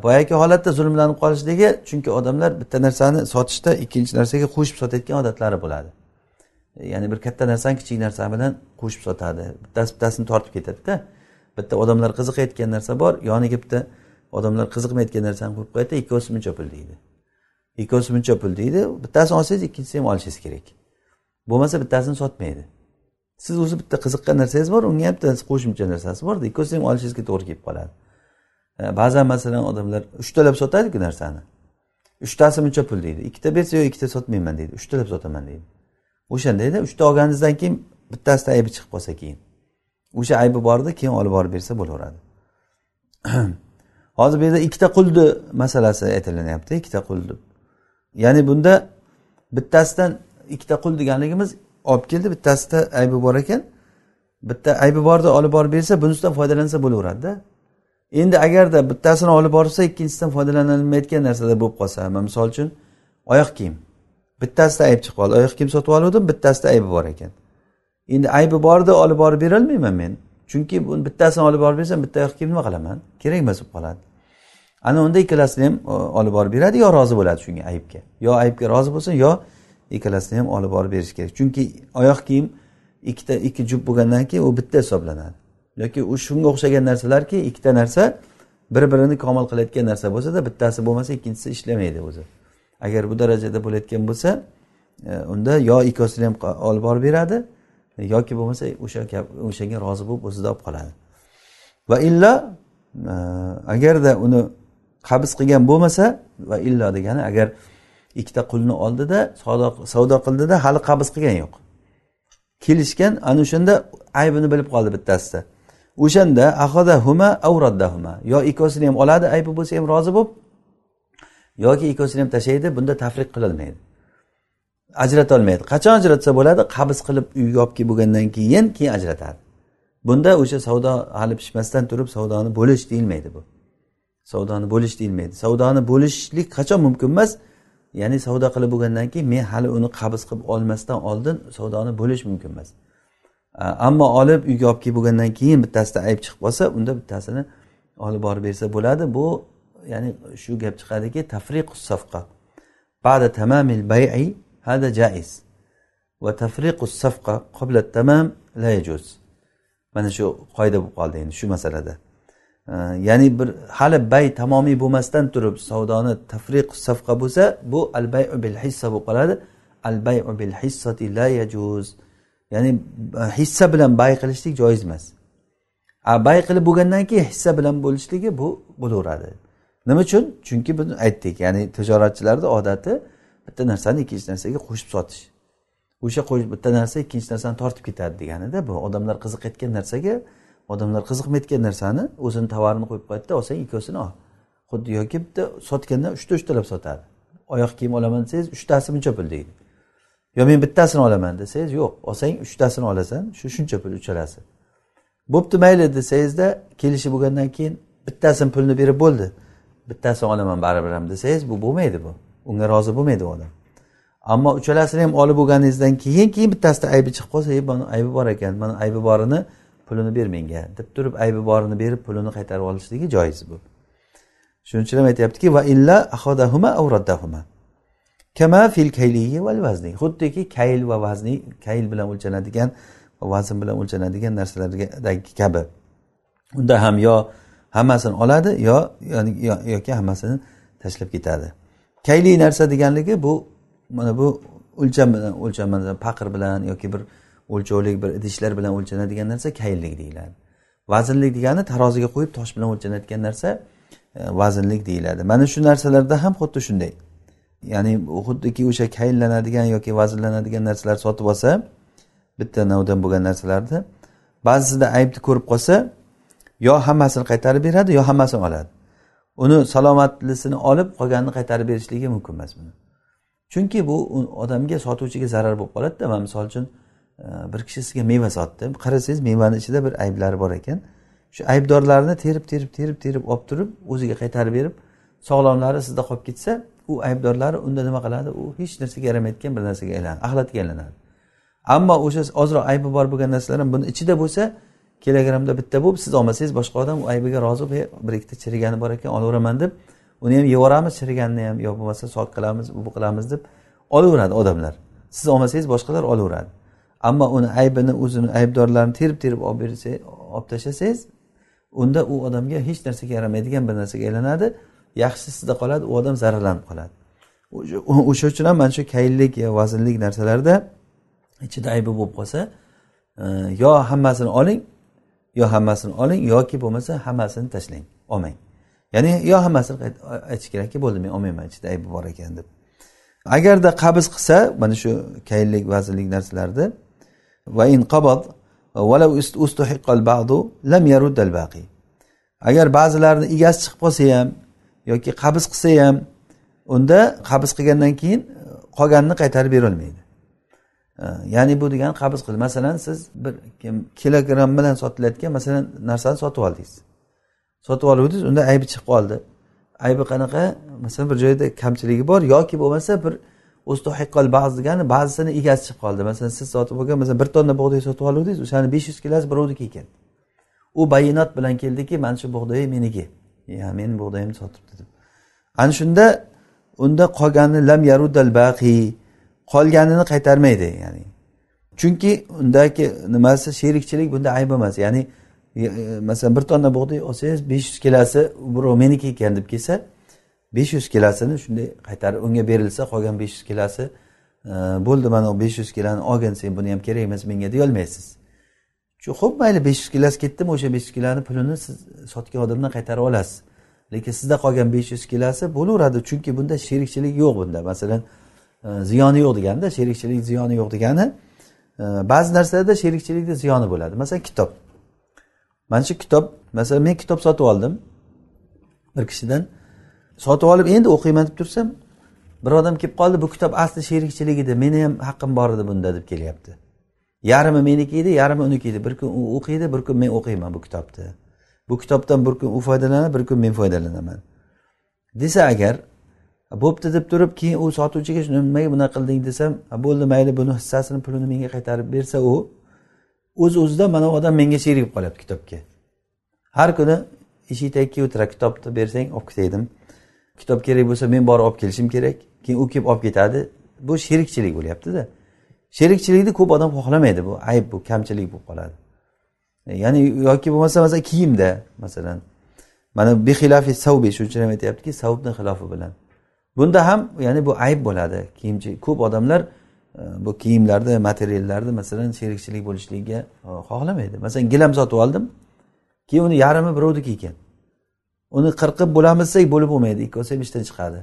Boyagi holatda zulmlanib qolishligi chunki odamlar bitta narsani sotishda ikkinchi narsaga qo'shib sotayotgan odatlari bo'ladi. E, ya'ni bir katta narsani kichik narsa bilan qo'shib sotadi. Bittasi bittasini tortib ketadida bitta odamlar qiziqayotgan narsa bor yoniga bitta odamlar qiziqmayotgan narsani qo'yib qo'yadida ikkovsi buncha pul deydi. Ikkovsi buncha pul deydi bittasini olsangiz ikkinchisini ham olishingiz kerak. Bo'lmasa bittasini sotmaydi. Siz o'zi bitta qiziqqan narsangiz bor unga ham bitta qo'shimcha narsasi borda ikkovsini ham olishingizga to'g'ri kelib qoladi. E, ba'zan masalan odamlar uchtalab sotadiku narsani. Uchtasi buncha pul deydi ikkita bersa yo'q ikkita sotmayman deydi uchtalab sotaman deydi. O'shandayda uchta olganingizdan keyin bittasida aybi chiqib qolsa keyin. O'sha aybi borda keyin olib borib bersa bo'laveradi. Hozir bu yerda ikkita qulni masalasi aytilinyapti ikkita qul ya'ni bunda bittasidan ikkita qul deganligimiz olib keldi bittasida aybi bor ekan. Bitta aybi borni olib borib bersa bunisidan foydalansa bo'laveradida endi agarda bittasini olib borsa ikkinchisidan foydalanilmayotgan narsada bo'lib qolsa misol uchun oyoq kiyim. Bittasida ayb chiqib qoldi oyoq kiyim sotib olgandim bittasida aybi bor ekan. Endi aybi borda olib borib berolmayman men. Chunki buni bittasini olib borib bersam bitta oyoq kiyim nima qilaman? Kerak emas bo'lib qoladi. Ana unda ikkalasini ham e, olib borib beradi yo rozi bo'ladi shunga aybga? Yo aybga rozi bo'lsin yo ikkalasini ham olib borib berish kerak. Chunki oyoq kiyim ikkita ikki juft bo'lgandan keyin u bitta hisoblanadi. Yoki u shunga o'xshagan narsalarki ikkita narsa bir birini komil qilayotgan narsa bo'lsada bittasi bo'lmasa ikkinchisi ishlamaydi o'zi. Agar bu darajada bo'layotgan bo'lsa e, unda yo ikkovsini ham olib borib beradi yoki bo'lmasa o'sha o'shanga rozi bo'lib o'zida olib qoladi. Va illo e, agarda uni qabz qilgan bo'lmasa va illo degani agar ikkita qulni oldida savdo qildida hali qabz qilgan yo'q. Kelishgan ana o'shanda aybini bilib qoldi bittasida. O'shanda huma avroddahuma yo ikkovsini ham oladi aybi bo'lsa ham rozi bo'lib yoki ikkovsini ham tashlaydi bunda tafriq qilolmaydi ajratolmaydi. Qachon ajratsa bo'ladi? Qabz qilib uyga olib kelib bo'lgandan keyin keyin ajratadi. Bunda o'sha savdo hali pishmasdan turib savdoni bo'lish deyilmaydi bu. Savdoni bo'lish deyilmaydi. Savdoni bo'lishlik qachon mumkin emas? Ya'ni savdo qilib bo'lgandan keyin men hali uni qabz qilib olmasdan oldin savdoni bo'lish mumkin emas. Ammo olib uyga olib kelib bo'lgandan keyin bittasida ayb chiqib qolsa unda bittasini olib borib bersa bo'ladi. Bu ya'ni shu gap chiqadiki tafriq safqa. Ba'da tamamil bay'i هذا jaiz. Va الصفقة safqa التمام tamam la yajuz. Mana shu qoida bo'lib qoldi endi shu masalada. Ya'ni bir hali bay tamomiy bo'lmasdan turib savdoni tafriq safqa bo'lsa bu al bayu bil hissa bo'lib qoladi. Al bayu bil hissati la yajuz. Ya'ni e, hissa bilan bay qilishlik joiz emas. Bay qilib bo'lgandan keyin hissa bilan bo'lishligi bu bo'laveradi. Nima uchun? Chunki biz aytdik ya'ni tijoratchilarni odati bitta narsani ikkinchi narsaga qo'shib sotish. O'sha bitta narsa ikkinchi narsani tortib ketadi deganida bu odamlar qiziqayotgan narsaga odamlar qiziqmayotgan narsani o'zini tovarini qo'yib qo'yadida olsang ikkovsini ol. Xuddi yoki bitta sotganda uchta uchtalab sotadi. Oyoq kiyim olaman desangiz uchtasi buncha pul deydi. Yo men bittasini olaman desangiz yo'q olsang uchtasini olasan shu shuncha pul uchalasi. Bo'pti mayli desangizda kelishib bo'lgandan keyin bittasini pulni berib bo'ldi. Bittasini olaman baribir ham desangiz bu bo'lmaydi bu. Unga rozi bo'lmaydi u odam. Ammo uchalasini ham olib bo'lganingizdan keyin keyin bittasida aybi chiqib qolsa e buni aybi bor ekan mana aybi borini pulini ber menga deb turib aybi borini berib pulini qaytarib olishligi joiz bu. Shuning uchun ham aytyaptiki va illa ahodahuma avraddahuma kama fil kayliyi val vazni. Xuddiki kayl va vazni kayl bilan o'lchanadigan va vazn bilan o'lchanadigan narsalardagi kabi. Unda ham yo hammasini oladi yo yoki hammasini tashlab ketadi. Kayli narsa deganligi bu mana bu o'lcham bilan o'lcham paqir bilan yoki bir o'lchovlik bir idishlar bilan o'lchanadigan narsa kayllik deyiladi. Vaznlik degani taroziga qo'yib tosh bilan o'lchanadigan narsa e, vaznlik deyiladi. Mana shu narsalarda ham xuddi shunday. Ya'ni xuddiki o'sha kayllanadigan yoki vaznlanadigan narsalar sotib olsa bitta navdan bo'lgan narsalarni ba'zisida aybni ko'rib qolsa yo hammasini qaytarib beradi yo hammasini oladi. Uni salomatlisini olib qolganini qaytarib berishligi mumkin emas buni. Chunki bu odamga sotuvchiga zarar bo'lib qoladida. Man misol uchun e, bir kishi sizga meva sotdi. Qarasangiz mevani ichida bir ayblari bor ekan. Shu aybdorlarni terib terib terib terib olib turib o'ziga qaytarib berib sog'lomlari sizda qolib ketsa u aybdorlari unda nima qiladi? U hech narsaga yaramayotgan bir narsaga aylanadi axlatga aylanadi. Ammo o'sha ozroq aybi bor bo'lgan narsalar ham buni ichida bo'lsa kilogrammda bitta bo'lib siz olmasangiz boshqa odam u aybiga rozi bo'lib bir ikkita chirigani bor ekan olaveraman deb uni ham yeyaveramiz chiriganini ham yo bo'lmasa sot qilamiz bu qilamiz deb olaveradi odamlar. Siz olmasangiz boshqalar olaveradi. Ammo uni aybini o'zini aybdorlarini terib terib olib bersa olib tashlasangiz unda u odamga hech narsaga yaramaydigan bir narsaga aylanadi. Yaxshi sizda qoladi u odam zararlanib qoladi. O'sha uchun ham mana shu kayllik vaznlik narsalarda ichida aybi bo'lib qolsa e, yo hammasini oling yo hammasini oling yoki bo'lmasa hammasini tashlang. Olmang. Ya'ni yo hammasini aytish kerakki bo'ldi men olmayman ichida aybi bor ekan deb. Agarda qabz qilsa mana shu kayillik vazirlik narsalarni va in qabad lam baqi agar ba'zilarini egasi chiqib qolsa ham yoki qabz qilsa ham unda qabz qilgandan keyin e, qolganini qaytarib berolmaydi. Ya'ni bu degani qabz qil masalan siz bir kilogramm bilan sotilayotgan masalan narsani sotib oldingiz. Sotib oluvdingiz unda aybi chiqib qoldi. Aybi qanaqa? Masalan bir joyda kamchiligi bor yoki bo'lmasa bir ustohiqqol ba'zi degani ba'zisini egasi chiqib qoldi. Masalan siz sotib olgan masalan bir tonna bug'doy sotib oluvdingiz o'shani besh yuz kilosi birovniki ekan. U bayonot bilan keldiki mana shu bug'doy meniki. Ya meni bug'doyimni sotibdi deb ana shunda unda qolgani lam yarudal baqi. Qolganini qaytarmaydi ya'ni. Chunki undagi nimasi sherikchilik bunda ayb emas. Ya'ni e, e, masalan bir tonna bug'doy olsangiz besh yuz kilosi birov meniki ekan deb kelsa besh yuz kilosini shunday qaytarib unga berilsa qolgan besh yuz kilosi e, bo'ldi mana besh yuz kiloni olgin sen buni ham kerak emas menga deyolmaysiz shu ho'p mayli besh yuz kilosi ketdimi o'sha besh yuz kiloni pulini siz sotgan odamdan qaytarib olasiz. Lekin sizda qolgan besh yuz kilosi bo'laveradi chunki bunda sherikchilik yo'q bunda. Masalan E, ziyoni yo'q deganda sherikchilik ziyoni yo'q degani e, ba'zi narsalarda sherikchilikni ziyoni bo'ladi. Masalan kitob. Mana shu kitob masalan men kitob sotib oldim. Bir kishidan sotib olib endi o'qiyman deb tursam bir odam kelib qoldi bu kitob asli sherikchilik edi meni ham haqqim bor edi bunda deb kelyapti. Yarmi meniki edi yarmi uniki edi. Bir kun u o'qiydi bir kun men o'qiyman bu kitobni. Bu kitobdan bir kun u foydalanadi bir kun men foydalanaman. Desa agar bo'pti deb turib keyin u sotuvchiga nimaga bunaqa qilding? desam bo'ldi mayli buni hissasini pulini menga qaytarib bersa u o'z uz o'zidan mana bu odam menga sherik bo'lib qolyapti kitobga. Har kuni eshik tagiga o'tirar kitobni bersang olib ketaydim. Kitob kerak bo'lsa men borib olib kelishim kerak. Keyin u kelib olib ketadi. Bu sherikchilik bo'lyaptida. Sherikchilikni ko'p odam xohlamaydi. Bu ayb bu kamchilik bo'lib qoladi. E, ya'ni yoki bo'lmasa masalan kiyimda masalan mana bixilafi savbi shuning uchun ham aytyaptiki savbni xilofi bilan. Bunda ham ya'ni bu ayb bo'ladi. Kiyimchi ko'p odamlar e, bu kiyimlarni materiallarni masalan sherikchilik bo'lishligiga e, xohlamaydi. Masalan gilam sotib oldim keyin uni yarmi birovniki ekan uni qirqib bo'lamiz desak bo'lib bo'lmaydi. Ikkovsi ham ishdan chiqadi.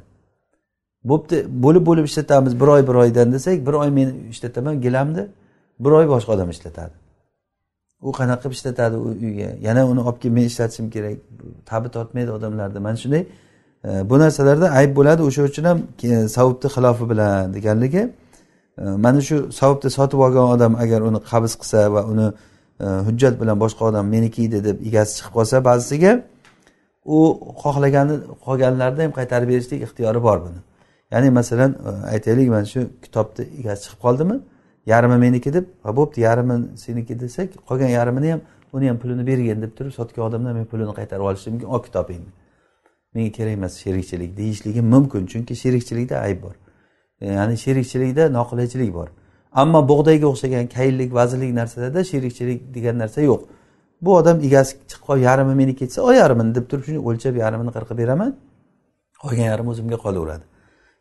Bo'pti bo'lib bo'lib ishlatamiz bir oy bir oydan desak bir oy men ishlataman gilamni bir oy boshqa odam ishlatadi. U qanaqa qilib ishlatadi u uyga? Yana uni olib kelib men ishlatishim kerak? Tabi tortmaydi odamlarni. Mana shunday E, bu narsalarda ayb bo'ladi o'sha uchun ham e, savobni xilofi bilan deganligi e, mana shu savobni sotib olgan odam agar uni qabz qilsa va uni hujjat bilan boshqa odam meniki edi deb egasi chiqib qolsa ba'zisiga u xohlagani qolganlarni ham qaytarib berishlik ixtiyori bor buni. Ya'ni masalan aytaylik mana shu kitobni egasi chiqib qoldimi? Yarmi meniki deb va bo'pti yarmi seniki desak qolgan yarmini ham uni ham pulini bergin deb turib sotgan odamdan men pulini qaytarib olishim mumkin ol kitobingni. Menga kerak emas sherikchilik deyishligi mumkin chunki sherikchilikda ayb bor. E, ya'ni sherikchilikda noqulaychilik bor. Ammo bug'doyga o'xshagan kayillik vazirlik narsalarda sherikchilik degan narsa yo'q. Bu odam egasi chiqib qolib yarmi meniki desa o yarmini deb turib shuni o'lchab yarmini qirqib beraman. Qolgan yarmi o'zimga qolaveradi.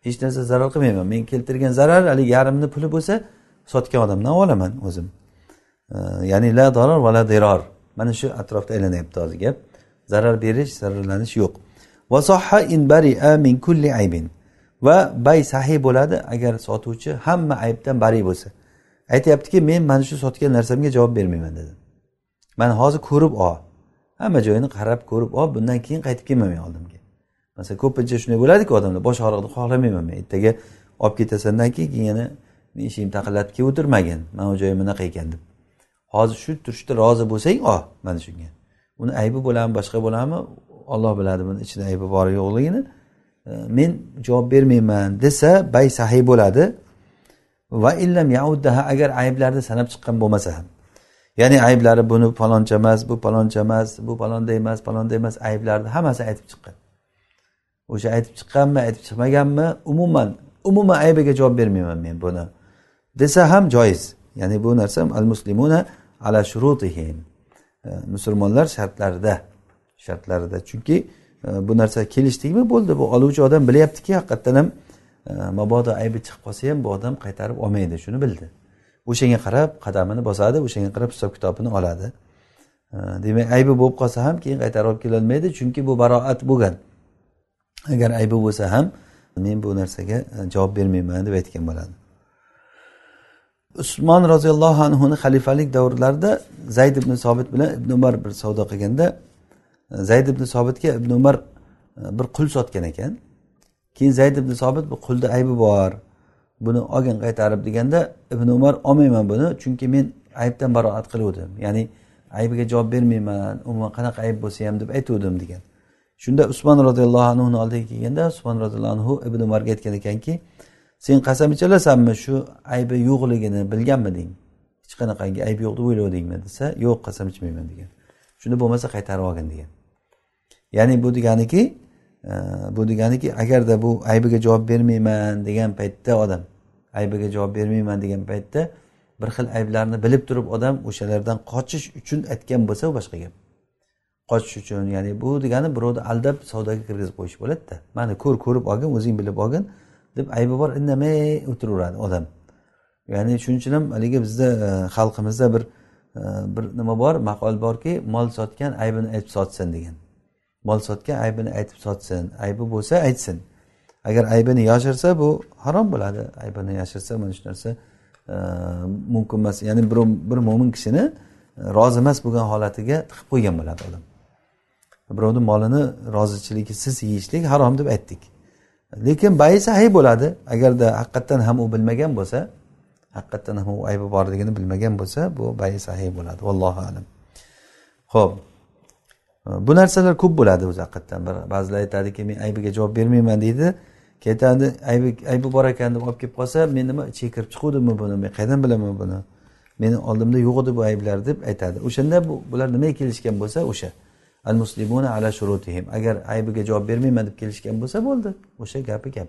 Hech narsa zarar qilmayman. Men keltirgan zarar haligi yarimni puli bo'lsa sotgan odamdan olaman o'zim. E, ya'ni la doror va la diror mana shu atrofda aylanyapti hozir gap. Zarar berish zararlanish yo'q. Vasoha in baria min kulli aybin. Va bay sahiy bo'ladi agar sotuvchi hamma aybdan bari bo'lsa. Aytyaptiki men mana shu sotgan narsamga javob bermayman dedi. Mana hozir ko'rib ol. Hamma joyini qarab ko'rib ol. Bundan keyin qaytib kelmayman oldimga. Masalan ko'pincha shunday bo'ladiku odamlar bosh og'rig'ini xohlamayman men. Ertaga olib ketasandan keyin keyin yana eshigim taqillatib kelib o'tirmagin. Mana bu joyim bunaqa ekan deb. Hozir shu turishda rozi bo'lsang ol mana shunga. Uni aybi bo'ladimi boshqa bo'ladimi olloh biladi buni ichida aybi bor yo'qligini e, men javob bermayman desa bay sahiy bo'ladi. Va illam yauddaha agar ayblarni sanab chiqqan bo'lmasa ham. Ya'ni ayblari buni paloncha emas bu paloncha emas bu falonday emas falonday emas ayblarni hammasi aytib chiqqan. O'sha aytib chiqqanmi aytib chiqmaganmi umuman umuman aybiga javob bermayman men buni. Desa ham joiz. Ya'ni bu narsa al muslimuna ala shurutihim. E, musulmonlar shartlarida. Shartlarida. Chunki e, bu narsa kelishdikmi? Bo'ldi. Bu oluvchi odam bilyaptiki haqiqatdan ham e, mabodo aybi chiqib qolsa ham bu odam qaytarib olmaydi. Shuni bildi. O'shanga qarab qadamini bosadi o'shanga qarab hisob kitobini oladi. E, demak aybi bo'lib qolsa ham keyin qaytarib olib kelolmaydi chunki bu baroat bo'lgan. Agar aybi bo'lsa ham men bu narsaga javob bermayman deb aytgan bo'ladi. Usmon roziyallohu anhuni xalifalik davrlarida zayd ibn sobit bilan ibn umar bir savdo qilganda zayd ibn sobitga ibn umar e, bir qul sotgan ekan. Keyin zayd ibn sobit bu qulda aybi bor buni olgin qaytarib deganda ibn umar olmayman buni chunki men aybdan baroat qiluvdim. Ya'ni aybiga javob bermayman umuman qanaqa ayb bo'lsa ham deb aytuvdim degan. Shunda usmon roziyallohu anhuni oldiga kelganda usmon roziyallohu anhu ibn umarga aytgan ekanki sen qasam ichalasanmi? Shu aybi yo'qligini bilganmiding hech qanaqangi ayb yo'q deb o'ylavdingmi desa yo'q qasam ichmayman degan. Shunda bo'lmasa qaytarib olgin degan. Ya'ni bu deganiki e, bu deganiki agarda bu aybiga javob bermayman degan paytda odam aybiga javob bermayman degan paytda bir xil ayblarni bilib turib odam o'shalardan qochish uchun aytgan bo'lsa u boshqa gap. Qochish uchun ya'ni bu degani birovni aldab savdoga kirgizib qo'yish bo'ladida. Mana ko'r ko'rib olgin o'zing bilib olgin deb aybi bor indamay o'tiraveradi odam. Ya'ni shuning uchun ham haligi bizda e, xalqimizda bir e, bir nima bor maqol borki mol sotgan aybini aytib sotsin degan. Mol sotgan aybini aytib sotsin. Aybi bo'lsa aytsin. Agar aybini yashirsa bu harom bo'ladi. Aybini yashirsa mana shu narsa e, mumkin emas. Ya'ni bir bir mo'min kishini e, rozi emas bo'lgan holatiga tiqib qo'ygan bo'ladi odam. Birovni molini rozichiligisiz yeyishlik harom deb aytdik. Lekin bais ayb bo'ladi. Agarda haqiqatdan ham u bilmagan bo'lsa haqiqatdan ham u aybi borligini bilmagan bo'lsa bu bayi sahiy bo'ladi. Vallohu alam. Ho'p bu narsalar ko'p bo'ladi o'zi haqiqatdan. Bir ba'zilar aytadiki men aybiga javob bermayman deydi. Ketadi aybi aybi bor ekan deb olib kelib qolsa men nima ichiga kirib chiquvdimmi buni? Men qayerdan bilaman buni? Meni oldimda yo'q edi bu ayblar deb aytadi. O'shanda bu bular nimaga kelishgan bo'lsa o'sha al muslimuna ala shurutihim agar aybiga javob bermayman deb kelishgan bo'lsa bo'ldi. O'sha gapi gap.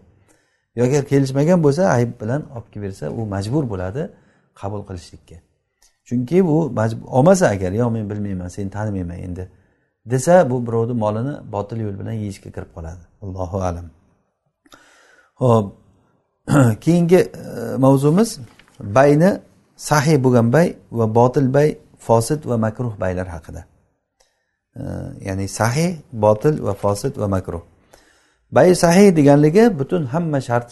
Yo agar kelishmagan bo'lsa ayb bilan olib kelib bersa u majbur bo'ladi qabul qilishlikka. Chunki bu olmasa agar yo men bilmayman seni tanimayman endi desa bu birovni molini botil yo'l bilan yeyishga kirib qoladi. Allohu alam. Ho'p keyingi e, mavzumiz bayni sahiy bo'lgan bay va botil bay fosil va makruh baylar haqida. E, ya'ni sahiy botil va fosil va makruh. Bay sahiy deganligi butun hamma shart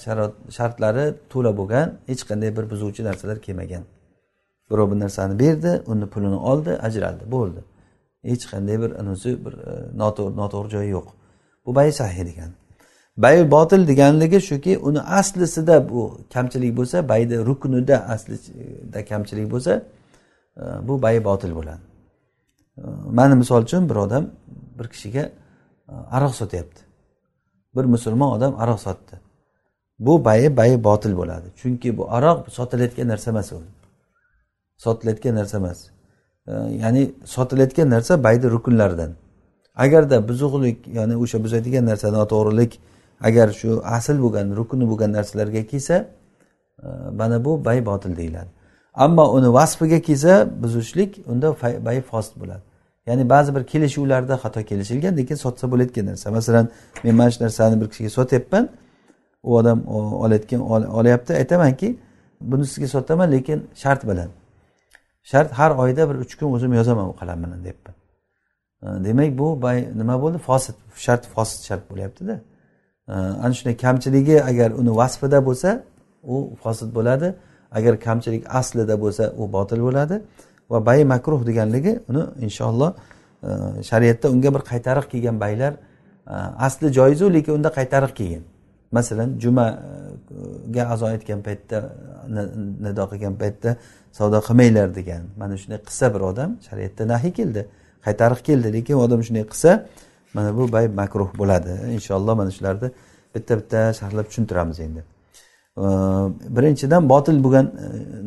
shartlari to'la bo'lgan hech qanday bir buzuvchi narsalar kelmagan. Birov bir narsani berdi uni pulini oldi ajraldi bo'ldi. Hech qanday bir unisi bir e, noto'g'ri noto'g'ri joyi yo'q. Bu bay sahiy degan. Bay botil deganligi shuki uni aslisida bu kamchilik bo'lsa bayni ruknida aslida kamchilik bo'lsa e, bu bay botil bo'ladi. E, mani misol uchun bir odam bir kishiga e, aroq sotyapti. Bir musulmon odam aroq sotdi. Bu bayi bayi botil bo'ladi. Chunki bu aroq sotilayotgan narsa emas u. Sotilayotgan narsa emas. Ya'ni sotilayotgan narsa bayni rukunlaridan agarda buzuqlik ya'ni o'sha buzadigan narsa noto'g'rilik agar shu asl bo'lgan rukuni bo'lgan narsalarga kelsa mana bu bay botil deyiladi ammo uni vasfiga kelsa buzishlik unda bay fost bo'ladi ya'ni ba'zi bir kelishuvlarda xato kelishilgan lekin sotsa bo'layotgan narsa masalan men mana shu narsani bir kishiga sotyapman u odam olayotgan olyapti aytamanki buni sizga sotaman lekin shart bilan. Shart har oyda bir uch kun o'zim yozaman u qalam bilan deyapman demak bu nima bo'ldi? Fosit shart fosit shart bo'lyaptida. Ana shunday kamchiligi agar uni vasfida bo'lsa u fosit bo'ladi. Agar kamchilik aslida bo'lsa u botil bo'ladi. Va bay makruh deganligi uni inshaalloh e, shariatda unga bir qaytariq kelgan baylar e, asli joizu lekin unda qaytariq kelgan masalan juma ga azo aytgan paytda nido qilgan paytda savdo qilmanglar degan. Mana shunday qilsa bir odam shariatda nahiy keldi qaytariq keldi lekin odam shunday qilsa mana bu bay makruh bo'ladi. Inshaalloh mana shularni bitta bitta sharhlab tushuntiramiz endi. Birinchidan botil bo'lgan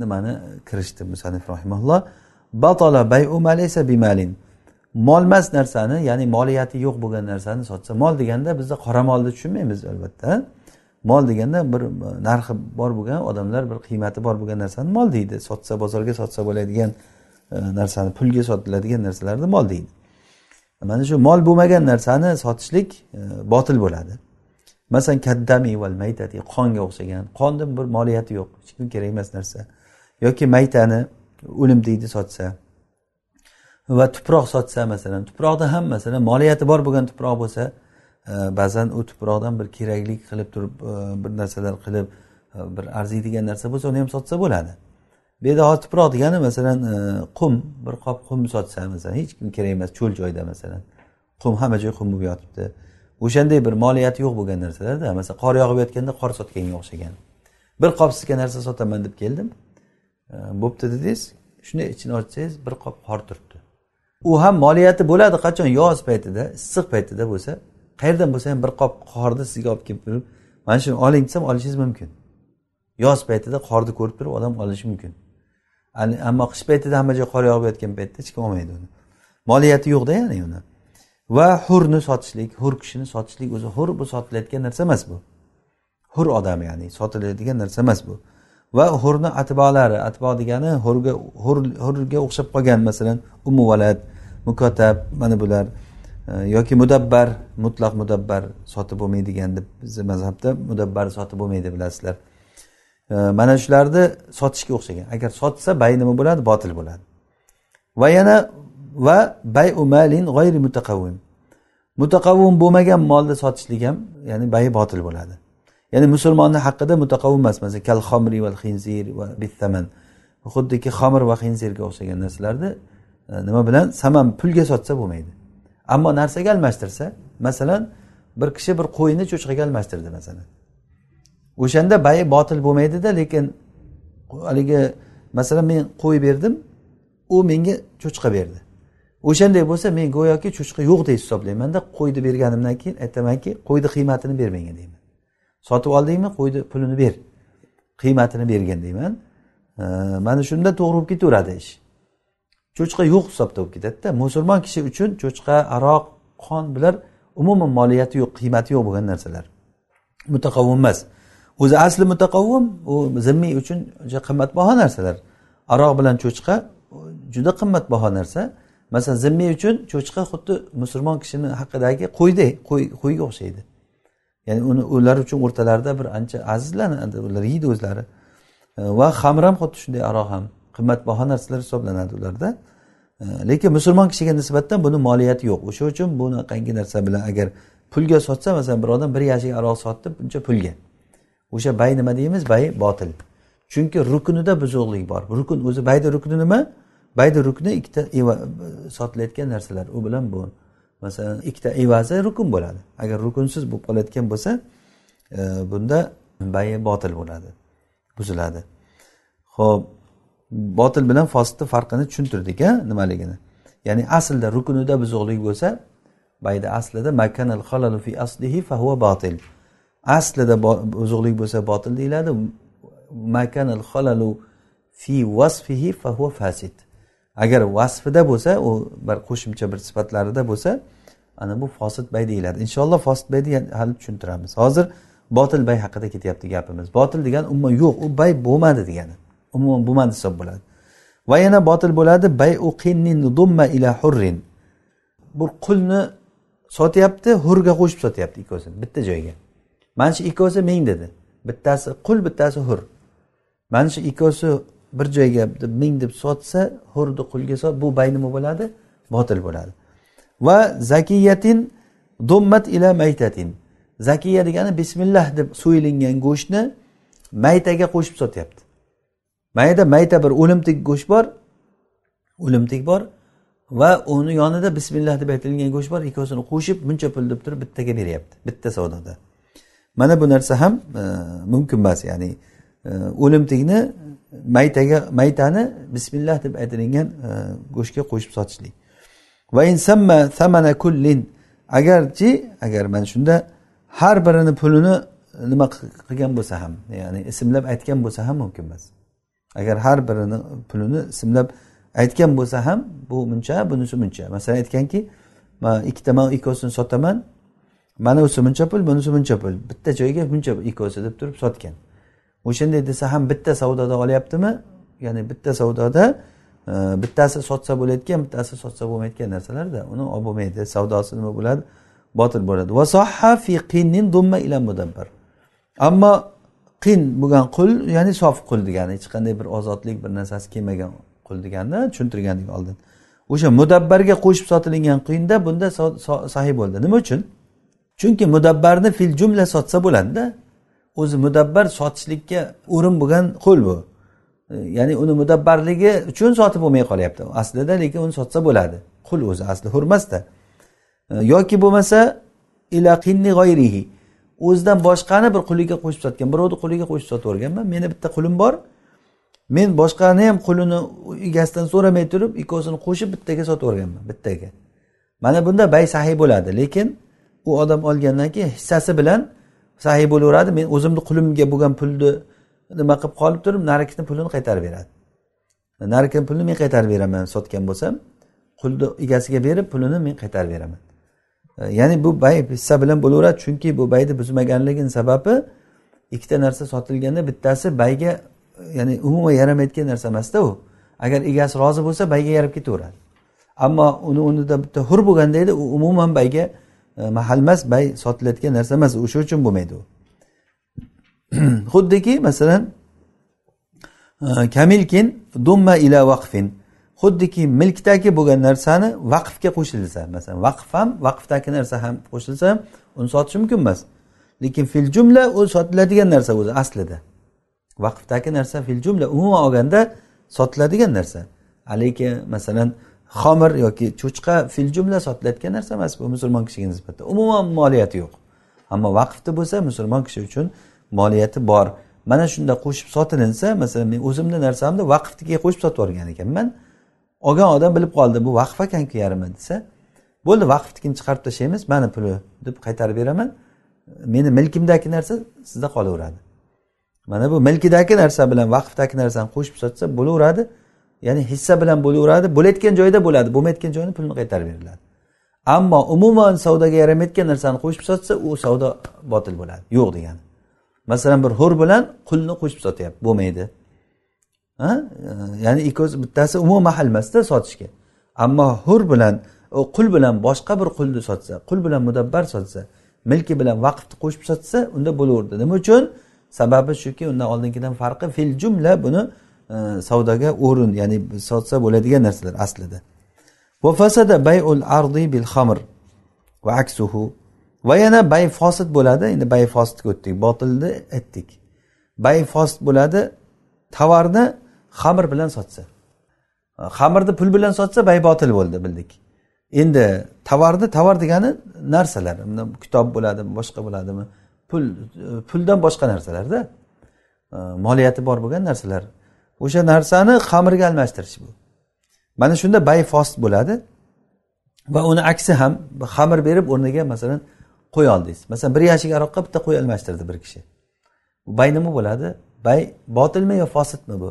nimani kirishdi musanif rahimalloh batola bayu malaysa bimalin. Molmas narsani ya'ni moliyati yo'q bo'lgan narsani sotsa mol deganda bizda qora molni tushunmaymiz albatta. Mol deganda bir e, narxi bor bo'lgan odamlar bir qiymati bor bo'lgan narsani mol deydi. Sotsa bozorga sotsa bo'ladigan e, narsani pulga sotiladigan narsalarni mol deydi. Mana shu mol bo'lmagan narsani sotishlik e, botil bo'ladi. Masalan kaddami val maytati qonga o'xshagan. Qonni bir moliyati yo'q hech kim kerak emas narsa. Yoki maytani o'lim deydi sotsa. Va tuproq sotsa masalan tuproqda ham masalan moliyati bor bo'lgan tuproq bo'lsa ba'zan u tuproqdan bir keraklik qilib turib e, bir narsalar qilib e, bir arziydigan narsa bo'lsa uni ham sotsa bo'ladi. Bu yerda hozir tuproq degani masalan e, qum bir qop qum sotsa masalan hech kim kerak emas cho'l joyda masalan. Qum hamma joy qum bo'lib yotibdi. O'shanday bir moliyati yo'q bo'lgan narsalarda masalan qor yog'ib yotganda qor sotganga o'xshagan. Bir qop sizga narsa sotaman deb keldim. Bo'pti dedingiz shunday ichini ochsangiz bir qop qor turibdi. U ham moliyati bo'ladi qachon? Yoz paytida issiq paytida bo'lsa qayerdan bo'lsa ham bir qop qorni sizga olib kelib turib mana shuni oling desam olishingiz mumkin. Yoz paytida qorni ko'rib turib odam olishi mumkin. Ammo qish paytida hamma joy qor yog'ib yotgan paytda hech kim olmaydi uni. Moliyati yo'qda ya'ni uni. Va hurni sotishlik hur kishini sotishlik o'zi hur bu sotilayotgan narsa emas bu. Hur odam ya'ni sotiladigan narsa emas bu. Va hurni atbolari atbo degani hurga hurga o'xshab qolgan masalan umuvalad mukotab mana bular. Yoki mudabbar mutlaq mudabbar sotib bo'lmaydigan deb bizni mazhabda mudabbar sotib bo'lmaydi bilasizlar. Mana shularni sotishga o'xshagan. Agar sotsa bay nima bo'ladi botil bo'ladi. Va yana va bay umalin g'ayri mutaqavvim mutaqavvim bo'lmagan molni sotishlik ham ya'ni bayi botil bo'ladi. Ya'ni musulmonni haqida mutaqavvim emas masalan kal xomri val xinzir va bittaman xuddiki xomir va xinzirga o'xshagan narsalarni e, nima bilan? Saman pulga sotsa bo'lmaydi. Ammo narsaga almashtirsa masalan bir kishi bir qo'yni cho'chqaga almashtirdi masalan. O'shanda bayi botil bo'lmaydida lekin haligi masalan men qo'y berdim u menga cho'chqa berdi. O'shanday bo'lsa men go'yoki cho'chqa yo'q deb hisoblaymanda qo'yni berganimdan keyin aytamanki qo'yni qiymatini ber menga deyman. Sotib oldingmi qo'yni pulini ber qiymatini bergin deyman. Mana shunda to'g'ri bo'lib ketaveradi ish. Cho'chqa yo'q hisobda bo'lib ketadida. Musulmon kishi uchun cho'chqa aroq qon bular umuman moliyati yo'q qiymati yo'q bo'lgan narsalar. Mutaqavvim emas. O'zi asli mutaqavvim u zimmiy uchun juda qimmatbaho narsalar. Aroq bilan cho'chqa juda qimmatbaho narsa. Masalan zimmiy uchun cho'chqa xuddi musulmon kishini haqidagi qo'ydek qo'yga o'xshaydi. Ya'ni uni ular uchun o'rtalarida bir ancha azizlanadi ular yeydi o'zlari. Va xamir ham xuddi shunday aroq ham. Qimmatbaho narsalar hisoblanadi ularda. E, lekin musulmon kishiga nisbatan buni moliyati yo'q. O'sha uchun bunaqangi narsa bilan agar pulga sotsa masalan bir odam bir yashik aroq sotdi buncha pulga. O'sha bay nima deymiz? Bay botil. Chunki ruknida buzuqlik bor. Rukn o'zi bayni rukni nima? Bayni rukni ikkita sotilayotgan narsalar. U bilan bu masalan ikkita evazi rukn bo'ladi. Agar rukunsiz bo'lib qolayotgan bo'lsa e, bunda bayi botil bo'ladi buziladi. Ho'p botil bilan fosidni farqini tushuntirdik a nimaligini. Ya'ni aslida rukunida buzuqlik bo'lsa bayda aslida makanal halalu fi aslihi fahuva botil. Aslida buzuqlik bo'lsa botil deyiladi makanal halalu fi vasfihi fahuva fasid. Agar vasfida bo'lsa u bir qo'shimcha bir sifatlarida bo'lsa ana bu fosid bay deyiladi. Inshaalloh fosid bayni hali tushuntiramiz. Hozir botil bay haqida ketyapti gapimiz. Botil degani umuman yo'q u bay bo'lmadi degani. Umuman bo'lmadi hisob bo'ladi. Va yana botil bo'ladi bayu dumma ila hurrin. Bu qulni sotyapti hurga qo'shib sotyapti ikkovsini bitta joyga. Mana shu ikkovsi ming dedi. Bittasi qul bittasi hur. Mana shu ikkovsi bir joyga ming deb sotsa hurni qulga sot bu bay nima bo'ladi? Botil bo'ladi. Va zakiyatin dummat ila maytatin. Zakiya degani bismillah deb so'yilingan go'shtni maytaga qo'shib sotyapti. Mayda mayta bir o'limtik go'sht bor o'limtik bor va uni yonida bismillah deb aytilgan go'sht bor ikkovsini qo'shib buncha pul deb turib bittaga beryapti bitta savdoda. Mana bu narsa ham e, mumkin emas ya'ni e, o'limtikni maytaga maytani bismillah deb aytilingan e, go'shtga qo'shib sotishlik. Va insamma samana kullin agarchi agar mana shunda har birini pulini nima qilgan bo'lsa ham ya'ni ismlab aytgan bo'lsa ham mumkin emas. Agar har birini pulini simlab aytgan bo'lsa ham bu buncha bunisi buncha masalan aytganki man ikkita man ikkovsini sotaman mana bunisi buncha pul bunisi buncha pul. Bitta joyga buncha ikkovsi deb turib sotgan. O'shanday desa ham bitta savdoda olyaptimi? Ya'ni bitta savdoda e, bittasi sotsa bo'layotgan bittasi sotsa bo'lmayotgan narsalarda uni olib bo'lmaydi savdosi nima bo'ladi? Botil bo'ladi. Ammo qin bo'lgan qul ya'ni sof qul degani hech qanday bir ozodlik bir narsasi kelmagan qul deganda tushuntirgandik oldin. O'sha mudabbarga qo'shib sotilingan qinda bunda sahiy bo'ldi. Nima uchun? Chunki mudabbarni fil jumla sotsa bo'ladida o'zi mudabbar sotishlikka o'rin bo'lgan qul bu. Ya'ni uni mudabbarligi uchun sotib bo'lmay qolyapti. Aslida lekin uni sotsa bo'ladi. Qul o'zi asli hurmasda. Yoki bo'lmasa ila qinni g'oyrihi o'zidan boshqani bir quliga qo'shib sotgan birovni quliga qo'shib sotib yuborganman meni bitta qulim bor. Men boshqani ham qulini egasidan so'ramay turib ikkovsini qo'shib bittaga sotib yuborganman bittaga. Mana bunda bay sahiy bo'ladi lekin u odam olgandan keyin hissasi bilan sahiy bo'laveradi. Men o'zimni qulimga bo'lgan pulni nima qilib qolib turib narigini pulini qaytarib beradi. Narigini pulini men qaytarib beraman sotgan bo'lsam qulni egasiga berib pulini men qaytarib beraman. Ya'ni bu bay hissa bilan bo'laveradi. Chunki bu bayni buzmaganligini sababi ikkita narsa sotilganda bittasi bayga ya'ni umuman yaramayotgan narsa emasda u. Agar egasi rozi bo'lsa bayga yarab ketaveradi. Ammo uni o'rnida bitta hur bo'lganda edi u umuman bayga e, mahal emas bay sotilayotgan narsa emas. O'sha uchun bo'lmaydi u. Xuddiki masalan e, kamilkin dumma ila vaqfin. Xuddiki milkdagi bo'lgan narsani vaqfga qo'shilsa masalan vaqf ham vaqfdagi narsa ham qo'shilsa uni sotish mumkin emas. Lekin fil jumla u sotiladigan narsa o'zi aslida. Vaqfdagi narsa fil jumla umuman olganda sotiladigan narsa. Lekin masalan xomir yoki cho'chqa fil jumla sotilayotgan narsa emas bu musulmon kishiga nisbatan. Umuman moliyati yo'q. Ammo vaqfda bo'lsa musulmon kishi uchun moliyati bor. Mana shunda qo'shib sotilinsa masalan men o'zimni narsamni vaqfga qo'shib sotib yuborgan ekanman. Olgan odam bilib qoldi bu vaqf ekanku yarmi desa bo'ldi vaqfnikini chiqarib tashlaymiz mani puli deb qaytarib beraman. Meni milkimdagi narsa sizda qolaveradi. Mana bu milkidagi narsa bilan vaqfdagi narsani qo'shib sotsa bo'laveradi. Ya'ni hissa bilan bo'laveradi. Bo'layotgan joyda bo'ladi bo'lmayotgan joyni pulini qaytarib beriladi. Ammo umuman savdoga yaramayotgan narsani qo'shib sotsa u savdo botil bo'ladi. Yo'q degani. Masalan bir hur bilan qulni qo'shib sotyapti. Bo'lmaydi. Ya'ni ikkovsi bittasi umuman mahal emasda sotishga. Ammo hur bilan qul bilan boshqa bir qulni sotsa qul bilan mudabbar sotsa milki bilan vaqfni qo'shib sotsa unda bo'laverdi. Nima uchun? Sababi shuki undan oldingidan farqi fil jumla buni e, savdoga o'rin ya'ni sotsa bo'ladigan narsalar aslida. Fasada bayul ardi bil xamr va aksuhu. Va yana bay fosid bo'ladi endi bay fosidga o'tdik botilni aytdik. Bay fosid bo'ladi tovarni xamir bilan sotsa. Xamirni pul bilan sotsa baybotil bo'ldi bildik. Endi tovarni tovar degani narsalar. Kitob bo'ladimi boshqa bo'ladimi? Pul puldan boshqa narsalarda e, moliyati bor bo'lgan narsalar. O'sha narsani xamirga almashtirish bu. Mana shunda bay fost bo'ladi va uni aksi ham xamir berib o'rniga masalan qo'y oldingiz. Masalan bir yashik aroqqa bitta qo'y almashtirdi bir kishi. Bay nima bo'ladi? Bay botilmi yo fosidmi bu?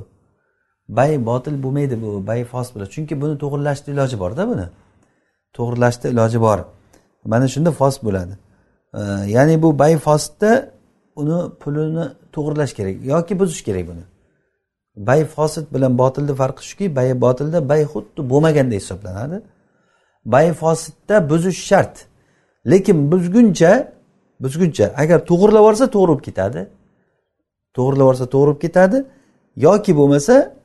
Bay botil bo'lmaydi bu bay fos bo'ladi. Chunki buni to'g'irlashni iloji borda buni. To'g'irlashni iloji bor. Mana shunda fos bo'ladi. Ya'ni bu bay fosda uni pulini to'g'irlash kerak yoki buzish kerak buni. Bay fosid bilan botilni farqi shuki bay botilda bay xuddi bo'lmaganday hisoblanadi. Bay fosidda buzish shart. Lekin buzguncha buzguncha agar to'g'irlab yuborsa to'g'ri bo'lib ketadi. To'g'irlab yuborsa to'g'ri bo'lib ketadi yoki bo'lmasa